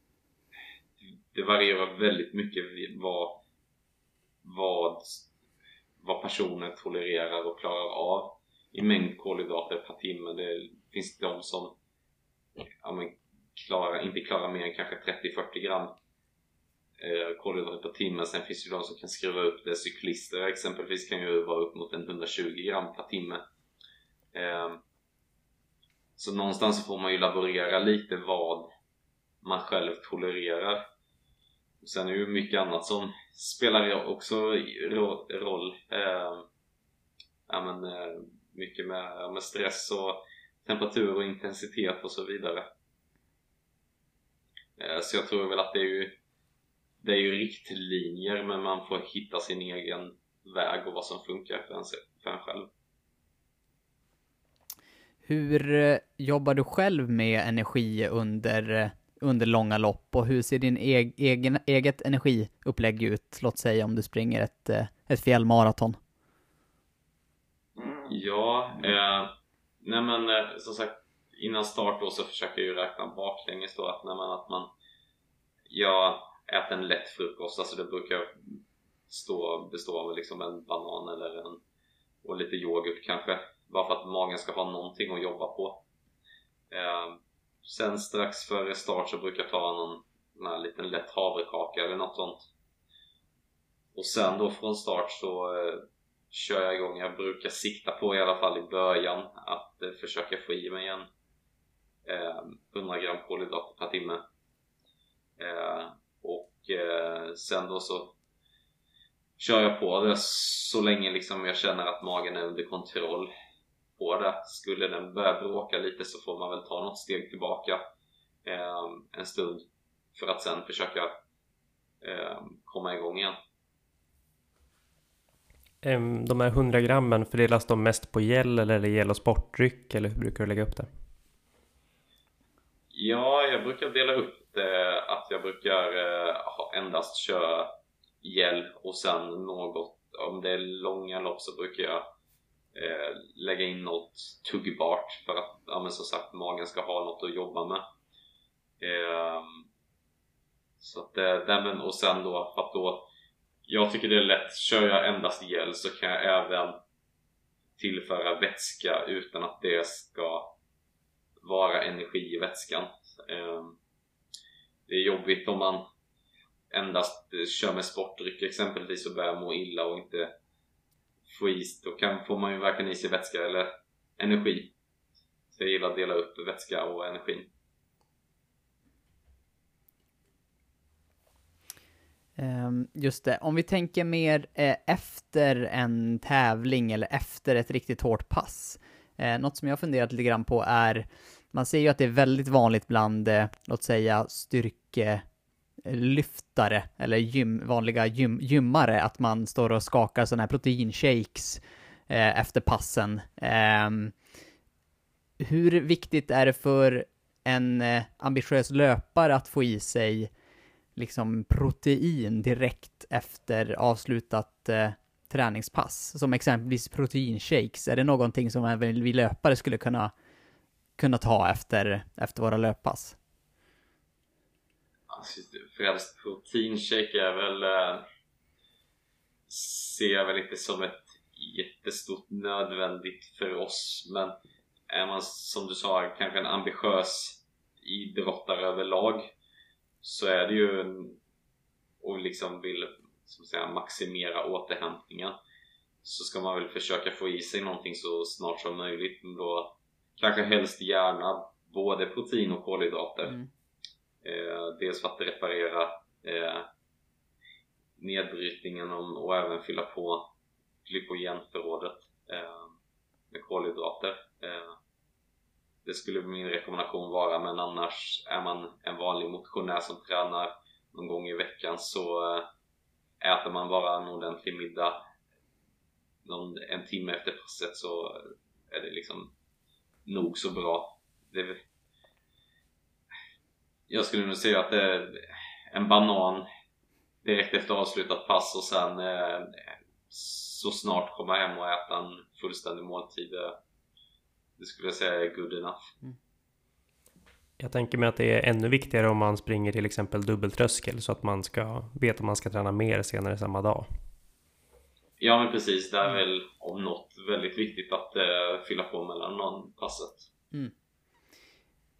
det varierar väldigt mycket vad vad, vad personer tolererar och klarar av i mängd kolhydrater per timme. Det finns de som ja, men, klarar, inte klarar mer än kanske 30-40 gram eh, kolhydrater per timme. Sen finns det ju de som kan skruva upp det. Cyklister exempelvis kan ju vara upp mot en 120 gram per timme. Eh, så någonstans får man ju laborera lite vad man själv tolererar. Sen är det ju mycket annat som spelar också roll. Eh, ja, men, eh, mycket med, med stress och temperatur och intensitet och så vidare. Eh, så jag tror väl att det är ju det är ju riktlinjer men man får hitta sin egen väg och vad som funkar för en, för en själv. Hur eh, jobbar du själv med energi under eh, under långa lopp och hur ser din eg egen, eget energiupplägg ut? Låt säga om du springer ett, eh, ett fjällmaraton. Ja, eh, nej men eh, som sagt innan start då så försöker jag ju räkna baklänges då att, när man, att man jag äter en lätt frukost, alltså det brukar stå, bestå av liksom en banan eller en och lite yoghurt kanske bara för att magen ska ha någonting att jobba på eh, Sen strax före start så brukar jag ta någon här liten lätt havrekaka eller något sånt. Och sen då från start så eh, kör jag igång. Jag brukar sikta på i alla fall i början att eh, försöka få i mig en eh, 100 gram kolhydrater per timme. Ehm, Eh, sen då så kör jag på det så länge liksom jag känner att magen är under kontroll på det. Skulle den börja bråka lite så får man väl ta något steg tillbaka eh, en stund för att sen försöka eh, komma igång igen. De här 100 grammen, fördelas de mest på gel eller gel och sportdryck eller hur brukar du lägga upp det? Ja, jag brukar dela upp det att jag brukar eh, endast köra gel och sen något, om det är långa lopp så brukar jag eh, lägga in något tuggbart för att, ja men som sagt, magen ska ha något att jobba med. Eh, så att det, men, och sen då, för att då jag tycker det är lätt, kör jag endast gel så kan jag även tillföra vätska utan att det ska vara energi i vätskan. Ehm, det är jobbigt om man endast eh, kör med sportdryck exempelvis och börjar må illa och inte få is. Då kan, får man ju varken i sig vätska eller energi. Så jag gillar att dela upp vätska och energi. Ehm, just det, om vi tänker mer eh, efter en tävling eller efter ett riktigt hårt pass. Eh, något som jag funderat lite grann på är, man ser ju att det är väldigt vanligt bland, eh, låt säga, styrkelyftare eh, eller gym, vanliga gym, gymmare att man står och skakar sådana här proteinshakes eh, efter passen. Ehm, hur viktigt är det för en eh, ambitiös löpare att få i sig liksom protein direkt efter avslutat eh, träningspass. Som exempelvis proteinshakes. Är det någonting som även vi löpare skulle kunna, kunna ta efter, efter våra löppass? Alltså, främst proteinshake är väl eh, ser jag väl inte som ett jättestort nödvändigt för oss men är man som du sa kanske en ambitiös idrottare överlag så är det ju och liksom vill som säga, maximera återhämtningen så ska man väl försöka få i sig någonting så snart som möjligt. Men då kanske helst gärna både protein och kolhydrater. Mm. eh, dels för att reparera eh, nedbrytningen och, och även fylla på glykogenförrådet eh, med kolhydrater. Eh, det skulle min rekommendation vara men annars är man en vanlig motionär som tränar någon gång i veckan så eh, äter man bara en ordentlig middag någon, en timme efter passet så är det liksom nog så bra. Det, jag skulle nog säga att det är en banan direkt efter avslutat pass och sen eh, så snart komma hem och äta en fullständig måltid. Det skulle jag säga är good enough. Mm. Jag tänker mig att det är ännu viktigare om man springer till exempel dubbeltröskel så att man ska veta om man ska träna mer senare samma dag. Ja men precis, det är väl om något väldigt viktigt att uh, fylla på mellan någon passet. Mm.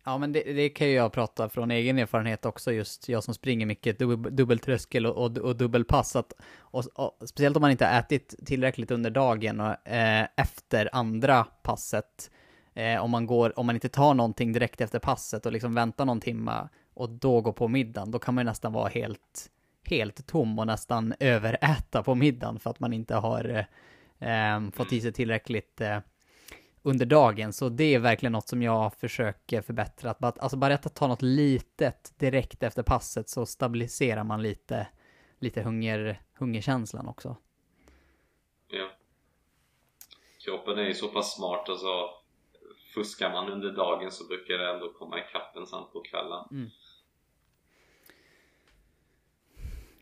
Ja men det, det, kan ju jag prata från egen erfarenhet också just jag som springer mycket dub, dubbeltröskel och, och, och dubbelpass att, och, och, speciellt om man inte har ätit tillräckligt under dagen och eh, efter andra passet Eh, om, man går, om man inte tar någonting direkt efter passet och liksom väntar någon timme och då går på middagen, då kan man ju nästan vara helt, helt tom och nästan överäta på middagen för att man inte har eh, fått i sig tillräckligt eh, under dagen. Så det är verkligen något som jag försöker förbättra. Att bara, alltså bara att ta något litet direkt efter passet så stabiliserar man lite, lite hunger, hungerkänslan också. Ja. Kroppen är ju så pass smart alltså fuskar man under dagen så brukar det ändå komma ikapp en sen på kvällen. Mm.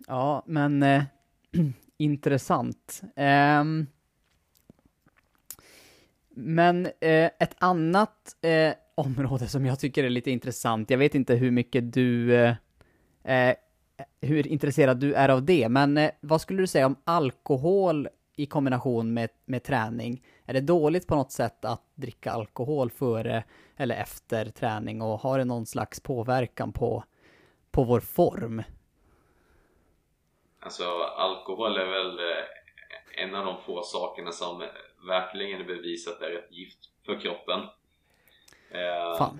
Ja, men eh, [CLEARS THROAT] intressant. Eh, men eh, ett annat eh, område som jag tycker är lite intressant, jag vet inte hur mycket du, eh, eh, hur intresserad du är av det, men vad skulle du säga om alkohol i kombination med, med träning? Är det dåligt på något sätt att dricka alkohol före eller efter träning och har det någon slags påverkan på, på vår form? Alltså alkohol är väl eh, en av de få sakerna som verkligen är bevisat är ett gift för kroppen. Eh, Fan.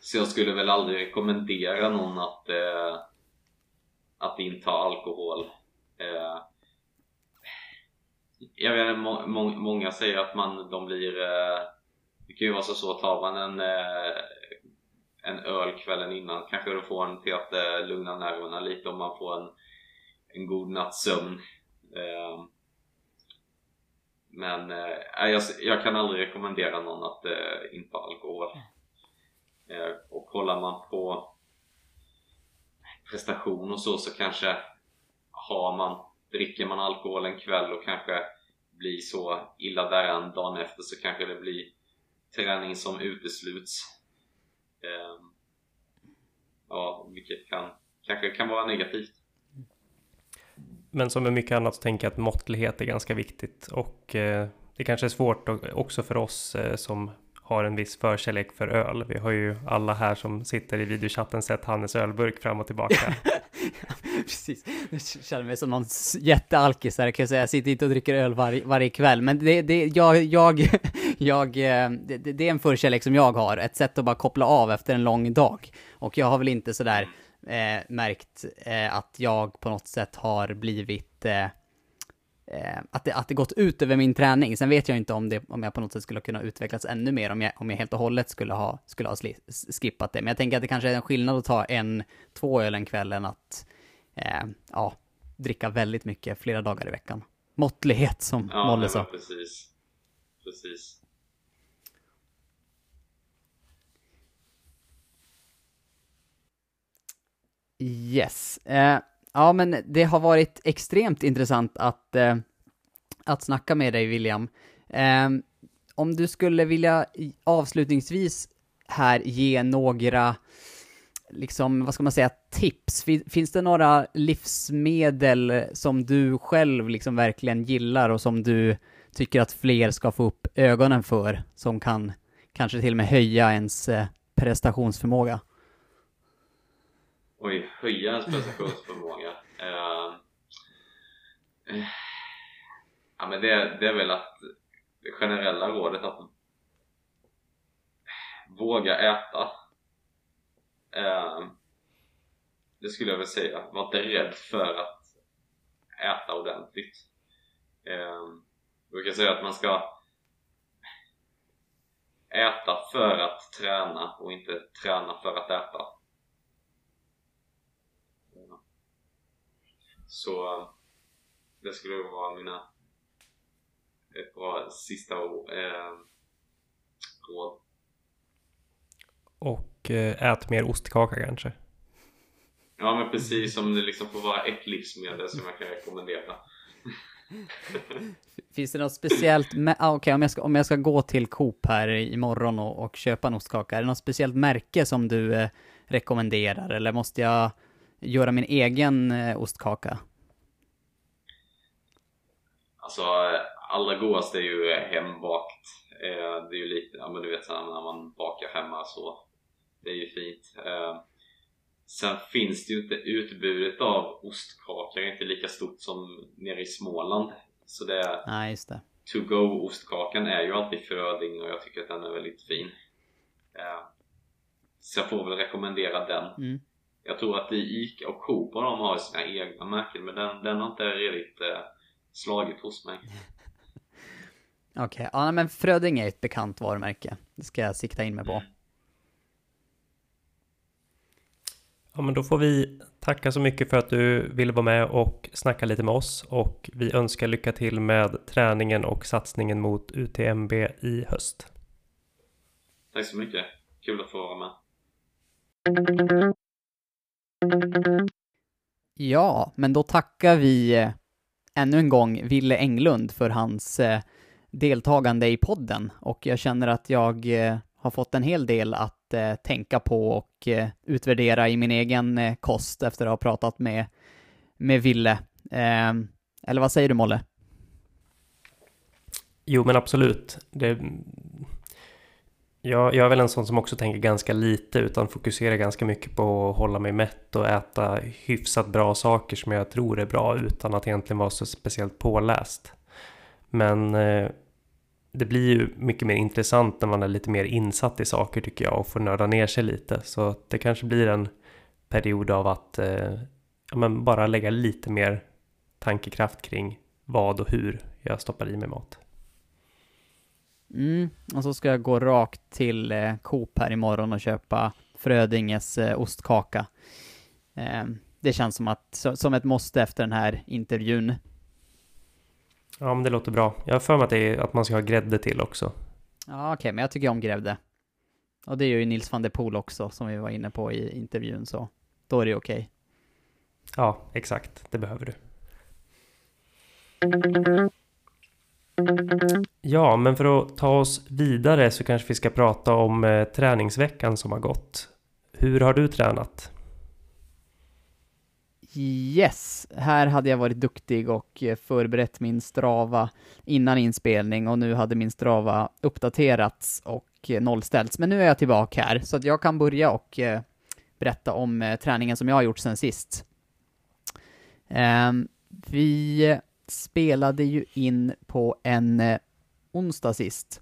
Så jag skulle väl aldrig rekommendera någon att, eh, att inta alkohol jag vet må, må, många säger att man, de blir eh, det kan ju vara så så tar man en, eh, en öl kvällen innan kanske du får en till att eh, lugna nerverna lite om man får en, en god natts sömn men eh, jag, jag, kan aldrig rekommendera någon att eh, inte alkohol. Eh, och kollar man på prestation och så så kanske har man, dricker man alkohol en kväll och kanske blir så illa däran dagen efter så kanske det blir träning som utesluts. Eh, ja, vilket kan, kanske kan vara negativt. Men som med mycket annat så tänker jag att måttlighet är ganska viktigt och eh, det kanske är svårt också för oss eh, som har en viss förkärlek för öl. Vi har ju alla här som sitter i videochatten sett Hannes ölburk fram och tillbaka. [LAUGHS] [LAUGHS] Precis, jag känner mig som någon jättealkis här kan jag säga. Jag sitter inte och dricker öl var, varje kväll, men det, det, jag, jag, [LAUGHS] jag, eh, det, det är en förkärlek som jag har, ett sätt att bara koppla av efter en lång dag. Och jag har väl inte sådär eh, märkt eh, att jag på något sätt har blivit eh, att, det, att det gått ut över min träning. Sen vet jag inte om, det, om jag på något sätt skulle kunna utvecklas ännu mer om jag, om jag helt och hållet skulle ha, skulle ha skippat det. Men jag tänker att det kanske är en skillnad att ta en, två öl en kväll än att eh, ja, dricka väldigt mycket flera dagar i veckan. Måttlighet som ja, Molle sa. Precis. Precis. Yes. Eh, ja, men det har varit extremt intressant att, eh, att snacka med dig, William. Eh, om du skulle vilja avslutningsvis här ge några, liksom, vad ska man säga, tips? Finns det några livsmedel som du själv liksom verkligen gillar och som du tycker att fler ska få upp ögonen för, som kan kanske till och med höja ens eh, prestationsförmåga? Oj, höja ens prestationsförmåga. Uh, uh, ja, men det, det är väl att det generella rådet att våga äta. Uh, det skulle jag väl säga. Var inte rädd för att äta ordentligt. Uh, jag brukar säga att man ska äta för att träna och inte träna för att äta. Så det skulle vara mina ett bra sista eh, råd. Och eh, ät mer ostkaka kanske? Ja men precis som det liksom får vara ett livsmedel som jag kan rekommendera. [LAUGHS] Finns det något speciellt, ah, okej okay, om, jag ska, om jag ska gå till Coop här imorgon och, och köpa en ostkaka, är det något speciellt märke som du eh, rekommenderar eller måste jag göra min egen eh, ostkaka? Alltså allra godast är ju hembakt. Eh, det är ju lite, ja men du vet när man bakar hemma så det är ju fint. Eh, sen finns det ju inte utbudet av ostkakor är inte lika stort som nere i Småland. Så det är... Nej, just det. To go ostkakan är ju alltid Fröding och jag tycker att den är väldigt fin. Så jag får väl rekommendera den. Mm. Jag tror att Ica och Coop de har sina egna märken men den, den har inte riktigt eh, slagit hos mig. [LAUGHS] Okej, okay. ja men Fröding är ett bekant varumärke. Det ska jag sikta in mig på. Mm. Ja men då får vi tacka så mycket för att du ville vara med och snacka lite med oss och vi önskar lycka till med träningen och satsningen mot UTMB i höst. Tack så mycket. Kul att få vara med. Ja, men då tackar vi eh, ännu en gång Ville Englund för hans eh, deltagande i podden och jag känner att jag eh, har fått en hel del att tänka på och utvärdera i min egen kost efter att ha pratat med, med Ville. Ehm, eller vad säger du Molle? Jo men absolut. Det, jag, jag är väl en sån som också tänker ganska lite utan fokuserar ganska mycket på att hålla mig mätt och äta hyfsat bra saker som jag tror är bra utan att egentligen vara så speciellt påläst. Men eh, det blir ju mycket mer intressant när man är lite mer insatt i saker tycker jag och får nörda ner sig lite. Så det kanske blir en period av att eh, ja, men bara lägga lite mer tankekraft kring vad och hur jag stoppar i mig mat. Mm, och så ska jag gå rakt till eh, Coop här imorgon och köpa Frödinges eh, ostkaka. Eh, det känns som, att, så, som ett måste efter den här intervjun. Ja, men det låter bra. Jag har för mig att, det är, att man ska ha grädde till också. Ja, okej, men jag tycker om grädde. Och det gör ju Nils van der Poel också, som vi var inne på i intervjun, så då är det okej. Ja, exakt. Det behöver du. Ja, men för att ta oss vidare så kanske vi ska prata om eh, träningsveckan som har gått. Hur har du tränat? Yes, här hade jag varit duktig och eh, förberett min strava innan inspelning och nu hade min strava uppdaterats och eh, nollställts. Men nu är jag tillbaka här så att jag kan börja och eh, berätta om eh, träningen som jag har gjort sen sist. Ehm, vi spelade ju in på en eh, onsdag sist.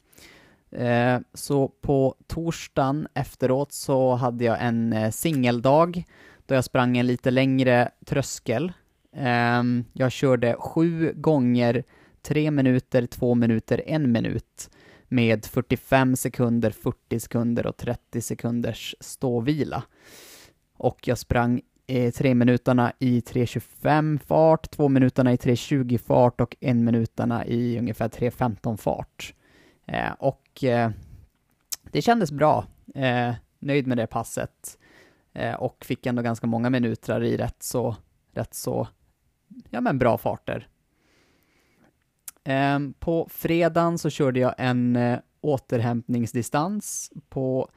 Eh, så på torsdagen efteråt så hade jag en eh, singeldag då jag sprang en lite längre tröskel. Ehm, jag körde sju gånger tre minuter, två minuter, en minut med 45 sekunder, 40 sekunder och 30 sekunders ståvila. Och jag sprang eh, tre minuterna i 3.25 fart, två minuterna i 3.20 fart och en minuterna i ungefär 3.15 fart. Eh, och eh, det kändes bra. Eh, nöjd med det passet. Eh, och fick ändå ganska många minuter i rätt så, rätt så, ja men bra farter. Eh, på fredagen så körde jag en eh, återhämtningsdistans på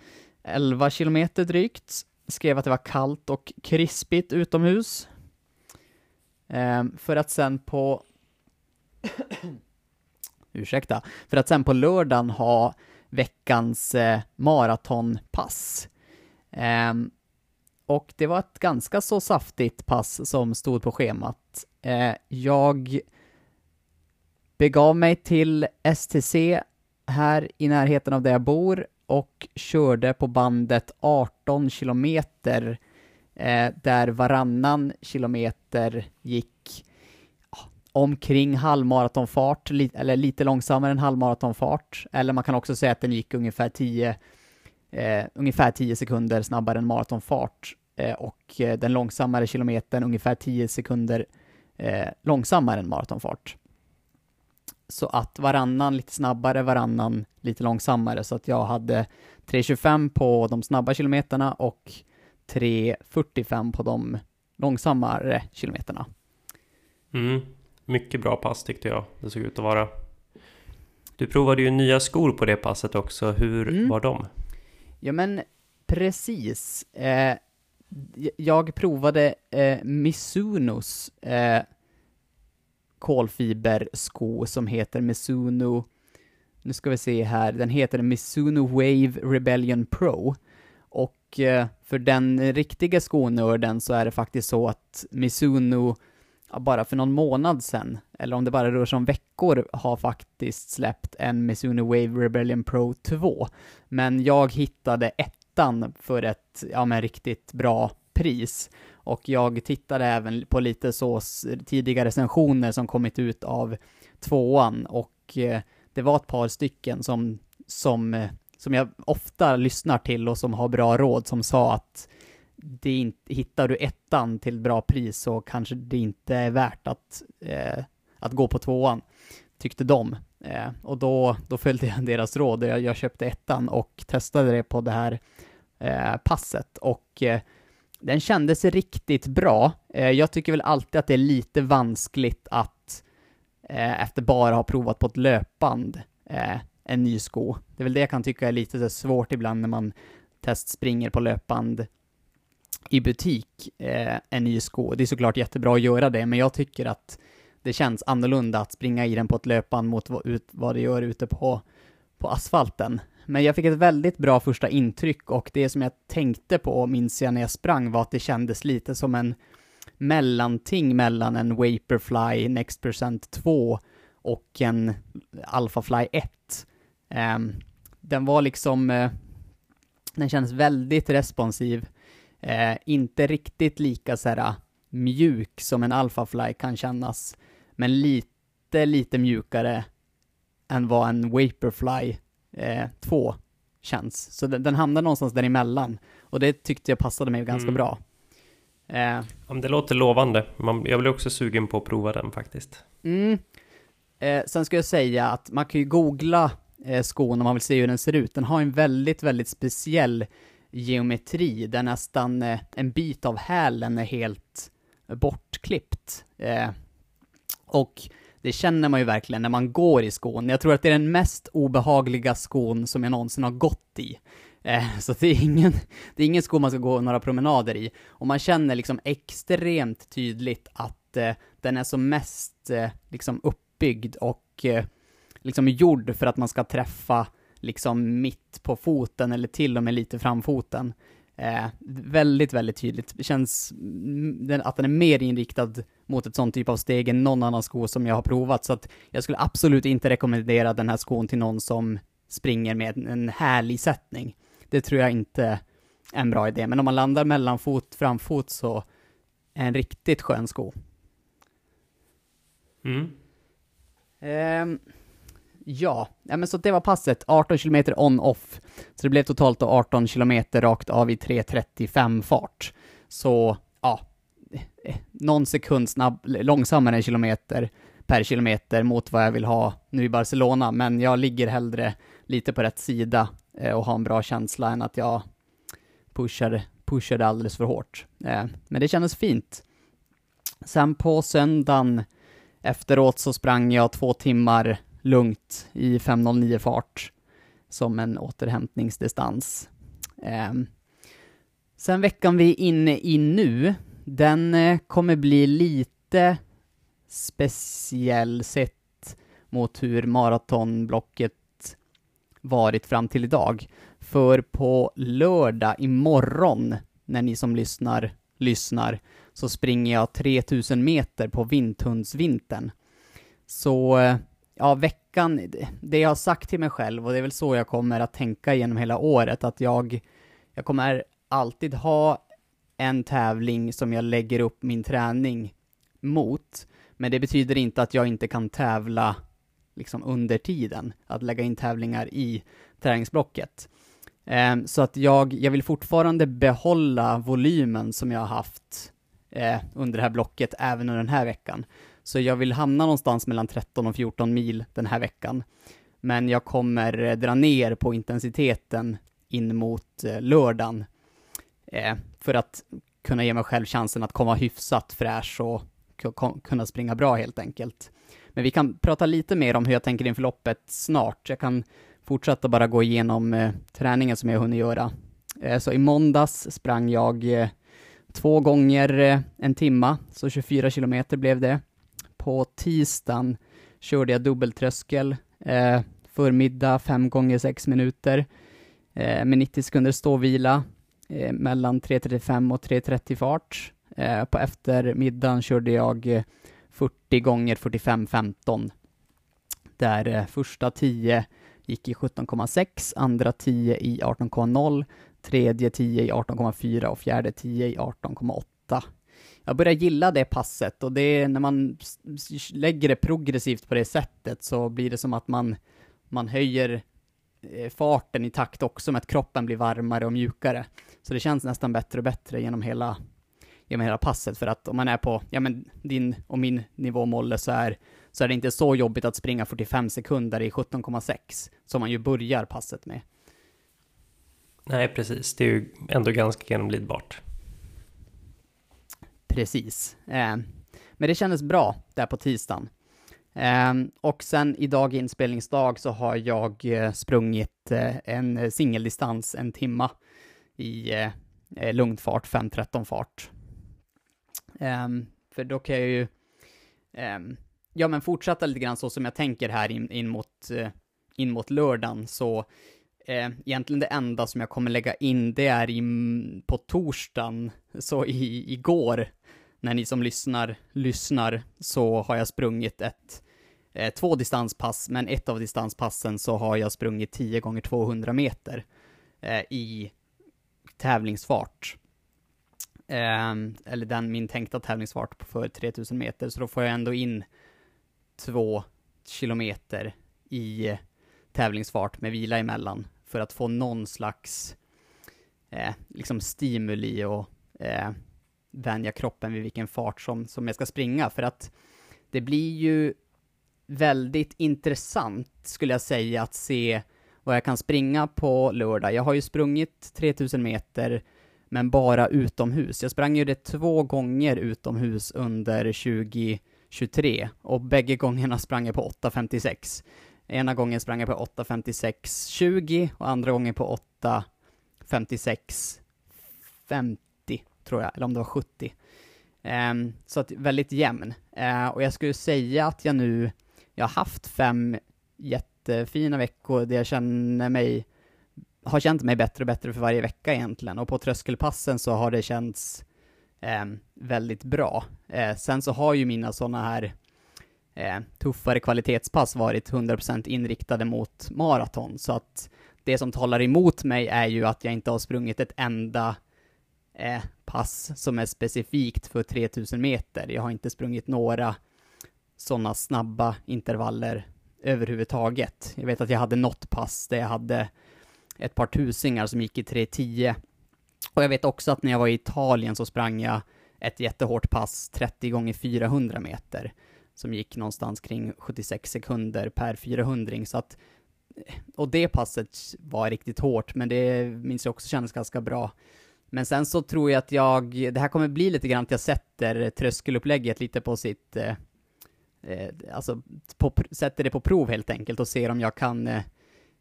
11 kilometer drygt. Skrev att det var kallt och krispigt utomhus. Ehm, för att sen på [COUGHS] ursäkta, för att sen på lördagen ha veckans eh, maratonpass. Um, och det var ett ganska så saftigt pass som stod på schemat. Eh, jag begav mig till STC här i närheten av där jag bor och körde på bandet 18 kilometer eh, där varannan kilometer gick omkring halvmaratonfart, li eller lite långsammare än halvmaratonfart. Eller man kan också säga att den gick ungefär 10 eh, ungefär 10 sekunder snabbare än maratonfart eh, och eh, den långsammare kilometern ungefär 10 sekunder eh, långsammare än maratonfart. Så att varannan lite snabbare, varannan lite långsammare, så att jag hade 3.25 på de snabba kilometerna och 3.45 på de långsammare kilometerna. Mm. Mycket bra pass tyckte jag det såg ut att vara. Du provade ju nya skor på det passet också. Hur mm. var de? Ja men precis. Eh, jag provade eh, Misunos eh, kolfibersko som heter Mizuno... nu ska vi se här, den heter Mizuno Wave Rebellion Pro. Och eh, för den riktiga skonörden så är det faktiskt så att Mizuno, ja, bara för någon månad sedan, eller om det bara rör sig om veckor, har faktiskt släppt en Mizuno Wave Rebellion Pro 2. Men jag hittade ettan för ett, ja men riktigt bra pris. Och jag tittade även på lite så tidiga recensioner som kommit ut av tvåan och eh, det var ett par stycken som, som, eh, som jag ofta lyssnar till och som har bra råd som sa att det inte, hittar du ettan till bra pris så kanske det inte är värt att, eh, att gå på tvåan, tyckte de. Eh, och då, då följde jag [LAUGHS] deras råd. Jag, jag köpte ettan och testade det på det här eh, passet och eh, den kändes riktigt bra. Eh, jag tycker väl alltid att det är lite vanskligt att eh, efter bara ha provat på ett löpband eh, en ny sko. Det är väl det jag kan tycka är lite svårt ibland när man testspringer på löpband i butik eh, en ny sko. Det är såklart jättebra att göra det, men jag tycker att det känns annorlunda att springa i den på ett löpband mot vad, ut, vad det gör ute på, på asfalten. Men jag fick ett väldigt bra första intryck och det som jag tänkte på, minns jag när jag sprang, var att det kändes lite som en mellanting mellan en Vaporfly Next Percent 2 och en Alphafly 1. Um, ehm, den var liksom, uh, den kändes väldigt responsiv, uh, inte riktigt lika så här, mjuk som en Alphafly kan kännas, men lite, lite mjukare än vad en Vaporfly eh, 2 känns. Så den, den hamnar någonstans däremellan och det tyckte jag passade mig ganska mm. bra. Eh. Ja, det låter lovande. Man, jag blir också sugen på att prova den faktiskt. Mm. Eh, sen ska jag säga att man kan ju googla eh, skon om man vill se hur den ser ut. Den har en väldigt, väldigt speciell geometri där nästan eh, en bit av hälen är helt bortklippt. Eh, och det känner man ju verkligen när man går i skon. Jag tror att det är den mest obehagliga skon som jag någonsin har gått i. Eh, [LAUGHS] så det är, ingen, det är ingen sko man ska gå några promenader i. Och man känner liksom extremt tydligt att eh, den är som mest eh, liksom uppbyggd och eh, liksom gjord för att man ska träffa liksom mitt på foten eller till och med lite framfoten. Eh, väldigt, väldigt tydligt. Det känns att den är mer inriktad mot ett sånt typ av steg än någon annan sko som jag har provat, så att jag skulle absolut inte rekommendera den här skon till någon som springer med en härlig sättning. Det tror jag inte är en bra idé, men om man landar mellanfot, framfot så är en riktigt skön sko. Mm. Ehm, ja, ja, men så det var passet. 18 km on-off. Så det blev totalt då 18 km rakt av i 3.35 fart. Så, ja, någon sekund snabb, långsammare än kilometer per kilometer mot vad jag vill ha nu i Barcelona, men jag ligger hellre lite på rätt sida eh, och har en bra känsla än att jag pushar, pushar det alldeles för hårt. Eh, men det kändes fint. Sen på söndagen efteråt så sprang jag två timmar lugnt i 5.09 fart som en återhämtningsdistans. Eh, sen veckan vi är inne i nu, den eh, kommer bli lite speciell sett mot hur maratonblocket varit fram till idag. För på lördag imorgon, när ni som lyssnar lyssnar, så springer jag 3000 meter på Vinthundsvintern. Så, eh, ja, veckan, det jag har sagt till mig själv, och det är väl så jag kommer att tänka genom hela året, att jag, jag kommer alltid ha en tävling som jag lägger upp min träning mot, men det betyder inte att jag inte kan tävla liksom under tiden, att lägga in tävlingar i träningsblocket. Eh, så att jag, jag vill fortfarande behålla volymen som jag har haft eh, under det här blocket även under den här veckan. Så jag vill hamna någonstans mellan 13 och 14 mil den här veckan. Men jag kommer eh, dra ner på intensiteten in mot eh, lördagen eh, för att kunna ge mig själv chansen att komma hyfsat fräsch och kunna springa bra helt enkelt. Men vi kan prata lite mer om hur jag tänker inför loppet snart. Jag kan fortsätta bara gå igenom eh, träningen som jag hunnit göra. Eh, så i måndags sprang jag eh, två gånger eh, en timma, så 24 kilometer blev det. På tisdagen körde jag dubbeltröskel, eh, förmiddag fem gånger sex minuter eh, med 90 sekunder ståvila eh, mellan 3.35 och 3.30 fart. Eh, på eftermiddagen körde jag eh, 40 gånger 45-15. Där eh, första 10 gick i 17,6, andra 10 i 18,0, tredje 10 i 18,4 och fjärde 10 i 18,8. Jag börjar gilla det passet och det är när man lägger det progressivt på det sättet så blir det som att man, man höjer eh, farten i takt också med att kroppen blir varmare och mjukare. Så det känns nästan bättre och bättre genom hela, genom hela passet för att om man är på, ja men din och min nivå Molle så är, så är det inte så jobbigt att springa 45 sekunder i 17,6 som man ju börjar passet med. Nej, precis. Det är ju ändå ganska genomlidbart. Precis. Eh, men det kändes bra där på tisdagen. Eh, och sen idag inspelningsdag så har jag eh, sprungit eh, en singeldistans en timma i eh, eh lugn fart, 5.13 fart. För då kan jag ju, ehm, ja men fortsätta lite grann så som jag tänker här in, in mot, eh, in mot lördagen, så eh, egentligen det enda som jag kommer lägga in, det är i, på torsdagen, så i, igår, när ni som lyssnar, lyssnar, så har jag sprungit ett, eh, två distanspass, men ett av distanspassen så har jag sprungit 10 gånger 200 meter eh, i tävlingsfart. Eh, eller den min tänkta tävlingsfart för 3000 meter, så då får jag ändå in två kilometer i tävlingsfart med vila emellan för att få någon slags eh, liksom stimuli och eh, vänja kroppen vid vilken fart som, som jag ska springa för att det blir ju väldigt intressant skulle jag säga att se vad jag kan springa på lördag. Jag har ju sprungit 3000 meter, men bara utomhus. Jag sprang ju det två gånger utomhus under 2023 och bägge gångerna sprang jag på 8.56. Ena gången sprang jag på 8.56.20 och andra gången på 8.56.50 tror jag, eller om det var 70. Um, ehm, så att väldigt jämn. Uh, och jag skulle säga att jag nu, jag har haft fem jättefina veckor där jag känner mig, har känt mig bättre och bättre för varje vecka egentligen. Och på tröskelpassen så har det känts um, väldigt bra. Uh, sen så har ju mina sådana här uh, tuffare kvalitetspass varit 100% inriktade mot maraton, så att det som talar emot mig är ju att jag inte har sprungit ett enda eh, pass som är specifikt för 3000 meter. Jag har inte sprungit några sådana snabba intervaller överhuvudtaget. Jag vet att jag hade något pass där jag hade ett par tusingar som gick i 3.10. Och jag vet också att när jag var i Italien så sprang jag ett jättehårt pass 30 gånger 400 meter som gick någonstans kring 76 sekunder per 400 så att och det passet var riktigt hårt, men det minns jag också kändes ganska bra. Men sen så tror jag att jag, det här kommer bli lite grann att jag sätter tröskelupplägget lite på sitt, eh, eh alltså på, sätter det på prov helt enkelt och ser om jag kan eh,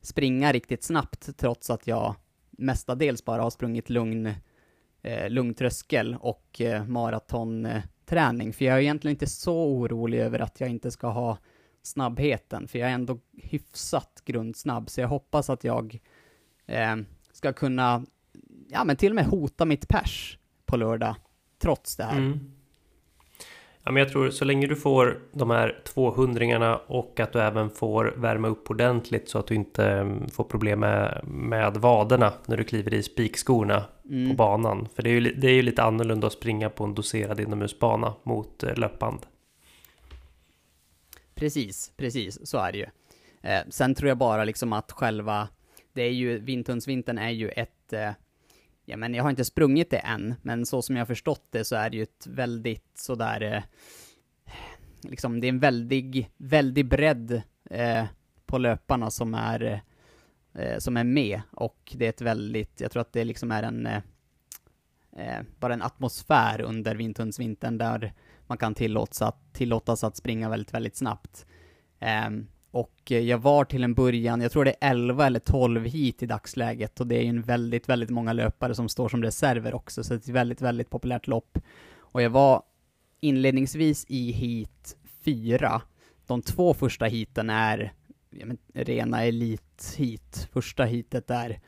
springa riktigt snabbt trots att jag mestadels bara har sprungit lugn, eh, lugn tröskel och eh, maratonträning. För jag är egentligen inte så orolig över att jag inte ska ha snabbheten, för jag är ändå hyfsat grundsnabb, så jag hoppas att jag eh, ska kunna ja men till och med hota mitt pers på lördag, trots det här. Mm. Ja, men jag tror så länge du får de här 200 och att du även får värma upp ordentligt så att du inte mm, får problem med, med vaderna när du kliver i spikskorna mm. på banan. För det är, ju, det är ju lite annorlunda att springa på en doserad inomhusbana mot eh, löpband. Precis, precis, så är det ju. Eh, sen tror jag bara liksom att själva, det är ju, Vintundsvintern är ju ett eh, ja men jag har inte sprungit det än, men så som jag har förstått det så är det ju ett väldigt sådär, eh, liksom det är en väldig, väldig bredd eh, på löparna som är, eh, som är med och det är ett väldigt, jag tror att det liksom är en, eh, eh bara en atmosfär under Vintundsvintern där man kan tillåtas att, tillåtas att springa väldigt, väldigt snabbt. Um, och eh, jag var till en början, jag tror det är 11 eller 12 hit i dagsläget och det är ju en väldigt, väldigt många löpare som står som reserver också, så det är ett väldigt, väldigt populärt lopp. Och jag var inledningsvis i hit 4. De två första hiten är ja, men, rena elithit. Första hitet är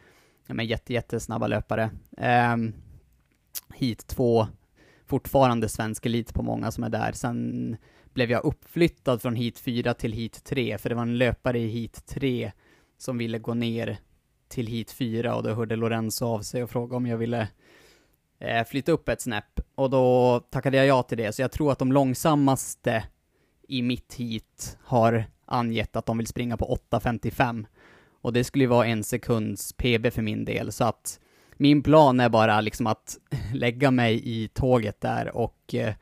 ja, men, jätte, jättesnabba löpare. Um, hit 2, fortfarande svensk elit på många som är där. Sen blev jag uppflyttad från hit 4 till hit 3, för det var en löpare i hit 3 som ville gå ner till hit 4 och då hörde Lorenzo av sig och frågade om jag ville eh, flytta upp ett snäpp. Och då tackade jag ja till det, så jag tror att de långsammaste i mitt hit har angett att de vill springa på 8.55. Och det skulle ju vara en sekunds PB för min del, så att min plan är bara liksom att [LAUGHS] lägga mig i tåget där och eh,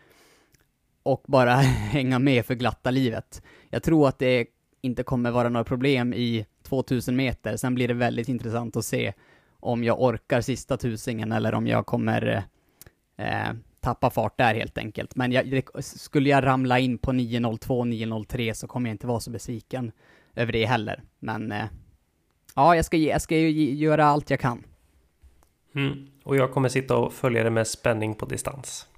och bara [LAUGHS] hänga med för glatta livet. Jag tror att det inte kommer vara några problem i 2000 meter, sen blir det väldigt intressant att se om jag orkar sista tusingen eller om jag kommer eh, tappa fart där helt enkelt. Men jag, skulle jag ramla in på 9.02, 9.03 så kommer jag inte vara så besviken över det heller. Men eh, ja, jag ska, jag ska göra allt jag kan. Mm. Och jag kommer sitta och följa det med spänning på distans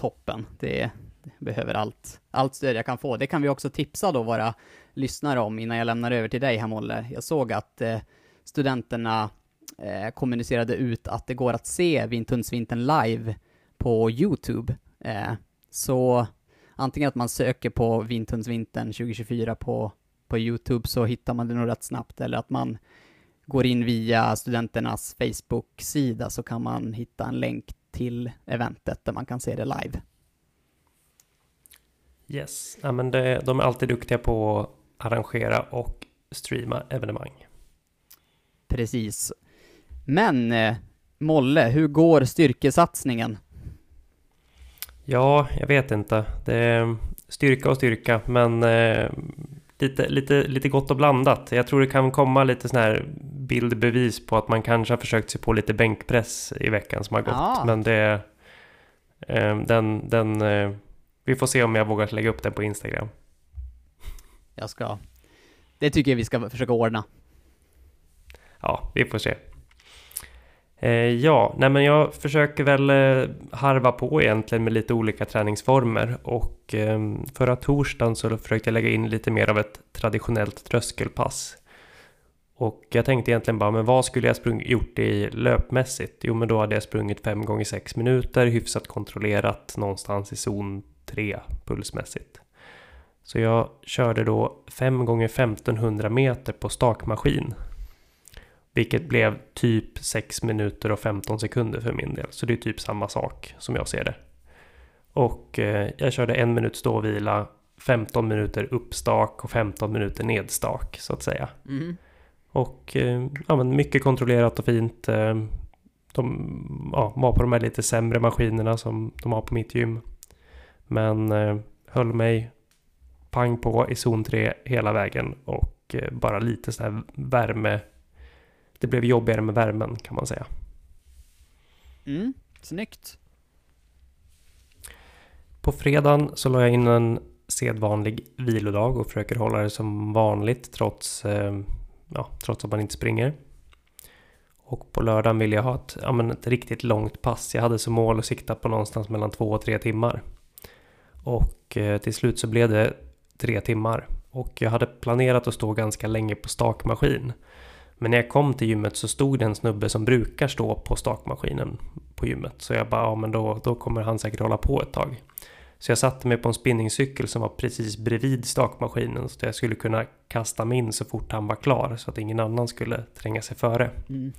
toppen. Det, det, behöver allt, allt stöd jag kan få. Det kan vi också tipsa då våra lyssnare om innan jag lämnar över till dig här Molle. Jag såg att eh, studenterna eh, kommunicerade ut att det går att se Vintundsvintern live på YouTube. Eh, så antingen att man söker på Vintundsvintern 2024 på, på YouTube så hittar man det nog rätt snabbt, eller att man går in via studenternas Facebook-sida så kan man hitta en länk till eventet där man kan se det live. Yes, ja, men det, de är alltid duktiga på att arrangera och streama evenemang. Precis. Men eh, Molle, hur går styrkesatsningen? Ja, jag vet inte. Det styrka och styrka, men eh, lite, lite, lite gott och blandat. Jag tror det kan komma lite sån här bildbevis på att man kanske har försökt sig på lite bänkpress i veckan som har gått. Ja. Men det... Eh, den, den, eh, vi får se om jag vågar lägga upp den på Instagram. Jag ska... Det tycker jag vi ska försöka ordna. Ja, vi får se. Eh, ja, nej men jag försöker väl eh, harva på egentligen med lite olika träningsformer och eh, förra torsdagen så försökte jag lägga in lite mer av ett traditionellt tröskelpass. Och jag tänkte egentligen bara, men vad skulle jag sprung, gjort i löpmässigt? Jo, men då hade jag sprungit 5 gånger 6 minuter, hyfsat kontrollerat någonstans i zon 3 pulsmässigt. Så jag körde då 5 gånger 1500 meter på stakmaskin. Vilket blev typ 6 minuter och 15 sekunder för min del. Så det är typ samma sak som jag ser det. Och eh, jag körde en minut ståvila, 15 minuter uppstak och 15 minuter nedstak så att säga. Mm. Och eh, ja, men mycket kontrollerat och fint. Eh, De ja, var på de här lite sämre maskinerna som de har på mitt gym. Men höll mig pang på i zon 3 hela vägen och bara lite så här värme. Det blev jobbigare med värmen kan man säga. Mm. Snyggt. På fredagen så la jag in en sedvanlig vilodag och försöker hålla det som vanligt trots, eh, ja, trots att man inte springer. Och på lördagen vill jag ha ett, ja, men ett riktigt långt pass. Jag hade som mål att sikta på någonstans mellan två och tre timmar. Och eh, till slut så blev det tre timmar. Och jag hade planerat att stå ganska länge på stakmaskin. Men när jag kom till gymmet så stod det en snubbe som brukar stå på stakmaskinen på gymmet. Så jag bara, ja men då, då kommer han säkert hålla på ett tag. Så jag satte mig på en spinningcykel som var precis bredvid stakmaskinen så att jag skulle kunna kasta mig in så fort han var klar så att ingen annan skulle tränga sig före. Mm.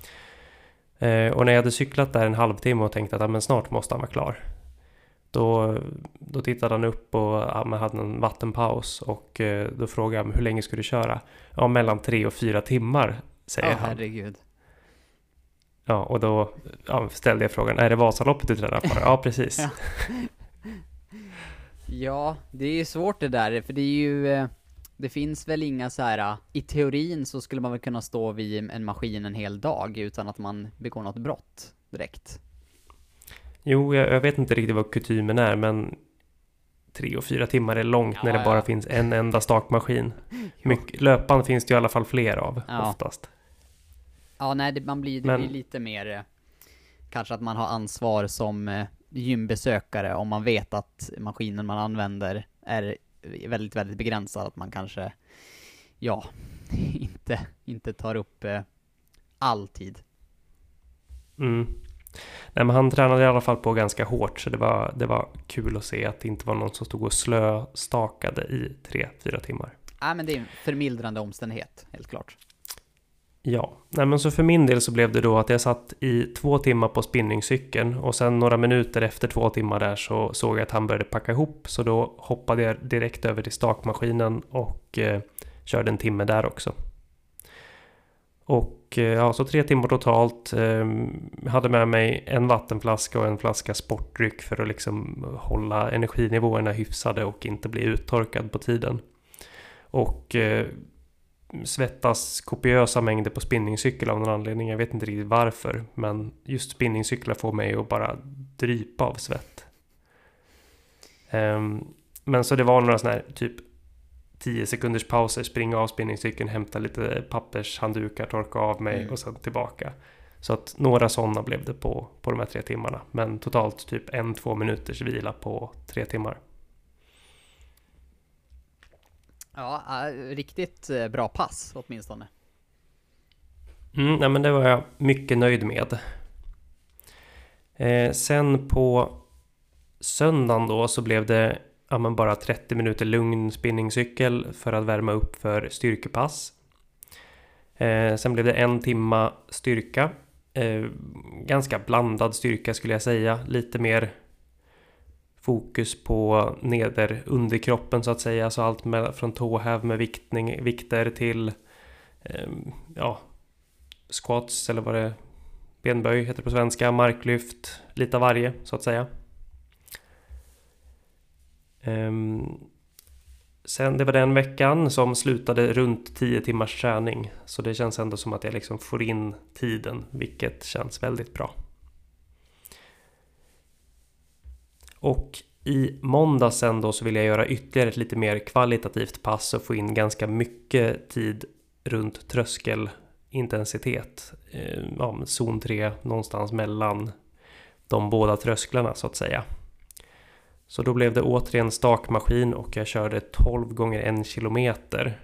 Eh, och när jag hade cyklat där en halvtimme och tänkte att ja, men snart måste han vara klar. Då, då tittade han upp och ja, hade en vattenpaus och eh, då frågade jag hur länge ska du köra? Ja, mellan tre och fyra timmar säger Ja, han. herregud. Ja, och då ja, ställde jag frågan, är det Vasaloppet du tränar på? Ja, precis. Ja. Ja, det är ju svårt det där, för det är ju... eh, Det finns väl inga så här. eh, I teorin så skulle man väl kunna stå vid en maskin en hel dag utan att man begår något brott direkt. Jo, jag, jag vet inte riktigt vad kutymen är, men tre och fyra timmar är långt Ja, när det ja. bara finns en enda stakmaskin. [LAUGHS] Mycket, löpan finns det i alla fall fler av, Ja. oftast. Ja, nej, det, man blir, det Men- blir lite mer... eh, Kanske att man har ansvar som eh, gymbesökare om man vet att maskinen man använder är väldigt, väldigt begränsad. Att man kanske, ja, [LAUGHS] inte, inte tar upp eh, all tid. Mm. Nej, men han tränade i alla fall på ganska hårt, så det var, det var kul att se att det inte var någon som stod och slöstakade i tre, fyra timmar. Nej, men det är en förmildrande omständighet, helt klart. Ja, nej men så för min del så blev det då att jag satt i två timmar på spinningcykeln och sen några minuter efter två timmar där så såg jag att han började packa ihop så då hoppade jag direkt över till stakmaskinen och eh, körde en timme där också. Och Eh, ja, så tre timmar totalt. Ehm, jag hade med mig en vattenflaska och en flaska sportdryck för att liksom hålla energinivåerna hyfsade och inte bli uttorkad på tiden. Och eh, svettas kopiösa mängder på spinningcykel av någon anledning. Jag vet inte riktigt varför. Men just spinningcyklar får mig att bara drypa av svett. Um, men så det var några sådana här typ 10 sekunders pauser, springa av spinningcykeln, hämta lite pappershanddukar, torka av mig Mm. och sen tillbaka. Så att några sådana blev det på, på de här tre timmarna. Men totalt typ en, två minuters vila på tre timmar. Ja, äh, riktigt eh, bra pass åtminstone. Mm, nej, men det var jag mycket nöjd med. Eh, sen på söndagen då så blev det ja, men bara 30 minuter lugn spinningcykel för att värma upp för styrkepass. Eh, sen blev det en timma styrka. Eh, ganska blandad styrka skulle jag säga. Lite mer fokus på neder underkroppen så att säga. Så allt med, från tåhäv med viktning, vikter till eh, ja, squats eller vad det benböj heter på svenska, marklyft, lite av varje så att säga. Ehm, sen det var den veckan som slutade runt 10 timmars träning. Så det känns ändå som att jag liksom får in tiden, vilket känns väldigt bra. Och i måndag sen då så vill jag göra ytterligare ett lite mer kvalitativt pass och få in ganska mycket tid runt tröskelintensitet. Ehm, ja, zon 3 någonstans mellan de båda trösklarna så att säga. Så då blev det återigen stakmaskin och jag körde 12 gånger en kilometer.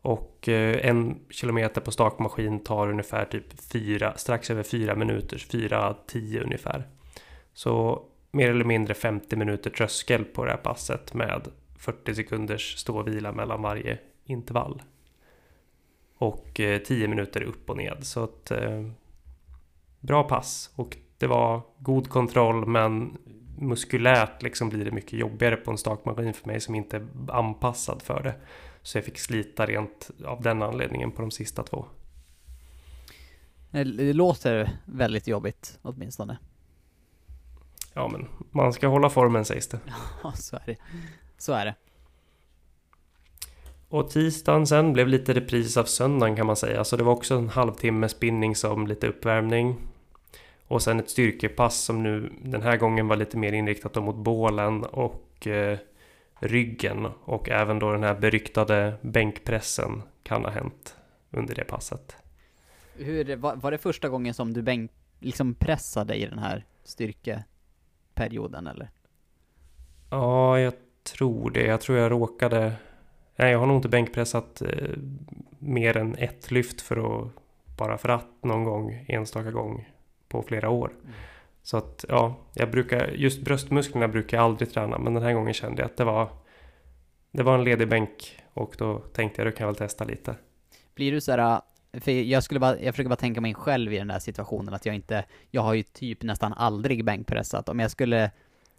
Och eh, en kilometer på stakmaskin tar ungefär typ 4, strax över 4 minuter, 4-10 ungefär. Så mer eller mindre 50 minuter tröskel på det här passet med 40 sekunders stå och vila mellan varje intervall. Och eh, 10 minuter upp och ned. Så att eh, bra pass och det var god kontroll men muskulärt liksom blir det mycket jobbigare på en stakmaskin för mig som inte är anpassad för det. Så jag fick slita rent av den anledningen på de sista två. Det låter väldigt jobbigt åtminstone. Ja men man ska hålla formen sägs det. [LAUGHS] Ja, så är det. Så är det. Och tisdagen sen blev lite repris av söndagen kan man säga. Så det var också en halvtimme spinning som lite uppvärmning. Och sen ett styrkepass som nu den här gången var lite mer inriktat mot bålen och eh, ryggen. Och även då den här beryktade bänkpressen kan ha hänt under det passet. Hur, var, var det första gången som du bänk, liksom pressade i den här styrkeperioden eller? Ja, jag tror det. Jag tror jag råkade... Nej, jag har nog inte bänkpressat eh, mer än ett lyft för att bara för att någon gång, enstaka gång på flera år. Mm. Så att ja, jag brukar, just bröstmusklerna brukar jag aldrig träna men den här gången kände jag att det var Det var en ledig bänk och då tänkte jag då kan jag väl testa lite. Blir du så här, äh, för jag skulle bara, jag försöker bara tänka mig själv i den där situationen att jag inte, jag har ju typ nästan aldrig bänkpressat. Om jag skulle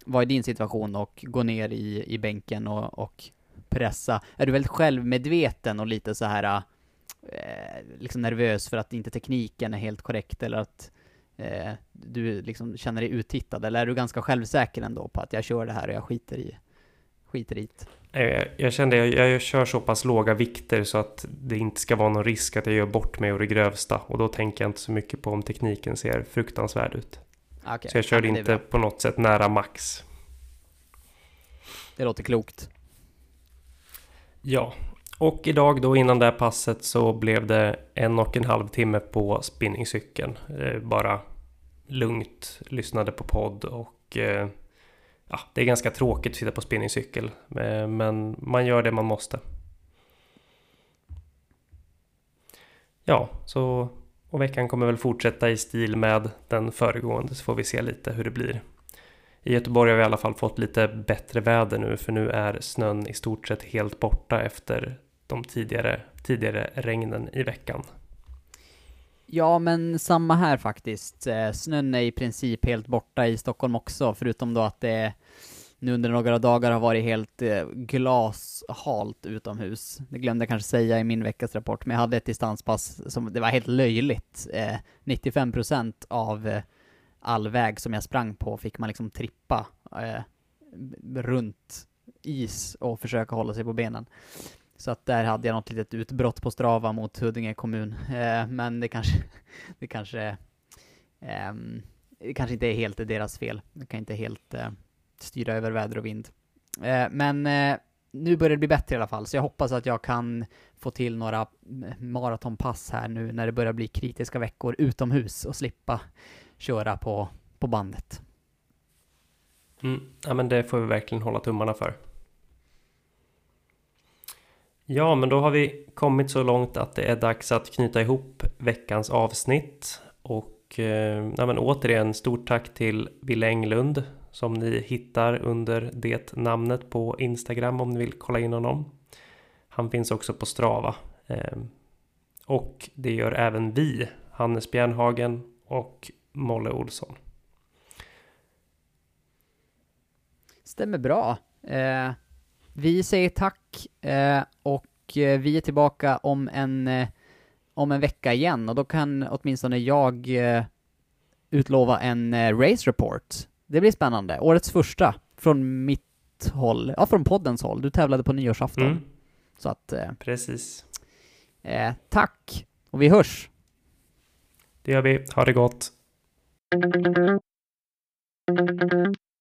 vara i din situation och gå ner i, i bänken och, och pressa, är du väldigt självmedveten och lite så här eh, liksom nervös för att inte tekniken är helt korrekt eller att eh, du liksom känner dig uttittad? Eller är du ganska självsäker ändå på att jag kör det här och jag skiter i, skiter i det? Eh, jag kände jag, jag kör så pass låga vikter så att det inte ska vara någon risk att jag gör bort mig och det grövsta. Och då tänker jag inte så mycket på om tekniken ser fruktansvärd ut. Okay. Så jag körde ja, inte på något sätt nära max. Det låter klokt. Ja, och idag då innan det här passet så blev det en och en halv timme på spinningcykeln. Eh, bara lugnt, lyssnade på podd och eh, ja, det är ganska tråkigt att sitta på spinningcykel. Eh, men man gör det man måste. Ja, så och veckan kommer väl fortsätta i stil med den föregående så får vi se lite hur det blir. I Göteborg har vi i alla fall fått lite bättre väder nu för nu är snön i stort sett helt borta efter de tidigare, tidigare regnen i veckan. Ja, men samma här faktiskt. Eh, snön är i princip helt borta i Stockholm också, förutom då att det nu under några dagar har varit helt eh, glashalt utomhus. Det glömde jag kanske säga i min veckas rapport, men jag hade ett distanspass som, det var helt löjligt. Eh, 95% av all väg som jag sprang på fick man liksom trippa runt is och försöka hålla sig på benen. Så att där hade jag något litet utbrott på Strava mot Huddinge kommun. Eh, men det kanske, [LAUGHS] det kanske, eh, det kanske inte är helt deras fel. De kan inte helt eh, styra över väder och vind. Eh, men eh, nu börjar det bli bättre i alla fall, så jag hoppas att jag kan få till några maratonpass här nu när det börjar bli kritiska veckor utomhus och slippa köra på, på bandet. Mm. Ja men det får vi verkligen hålla tummarna för. Ja, men då har vi kommit så långt att det är dags att knyta ihop veckans avsnitt. Och eh, ja, men återigen stort tack till Wille Englund som ni hittar under det namnet på Instagram om ni vill kolla in honom. Han finns också på Strava. Eh, och det gör även vi, Hannes Bjernhagen och Molle Olsson. Stämmer bra. Eh, vi säger tack eh, och eh, vi är tillbaka om en, eh, om en vecka igen och då kan åtminstone jag eh, utlova en race report. Det blir spännande. Årets första från mitt håll, ja från poddens håll. Du tävlade på nyårsafton. Mm, Så att, precis. tack! Och vi hörs! Det gör vi. Ha det gott.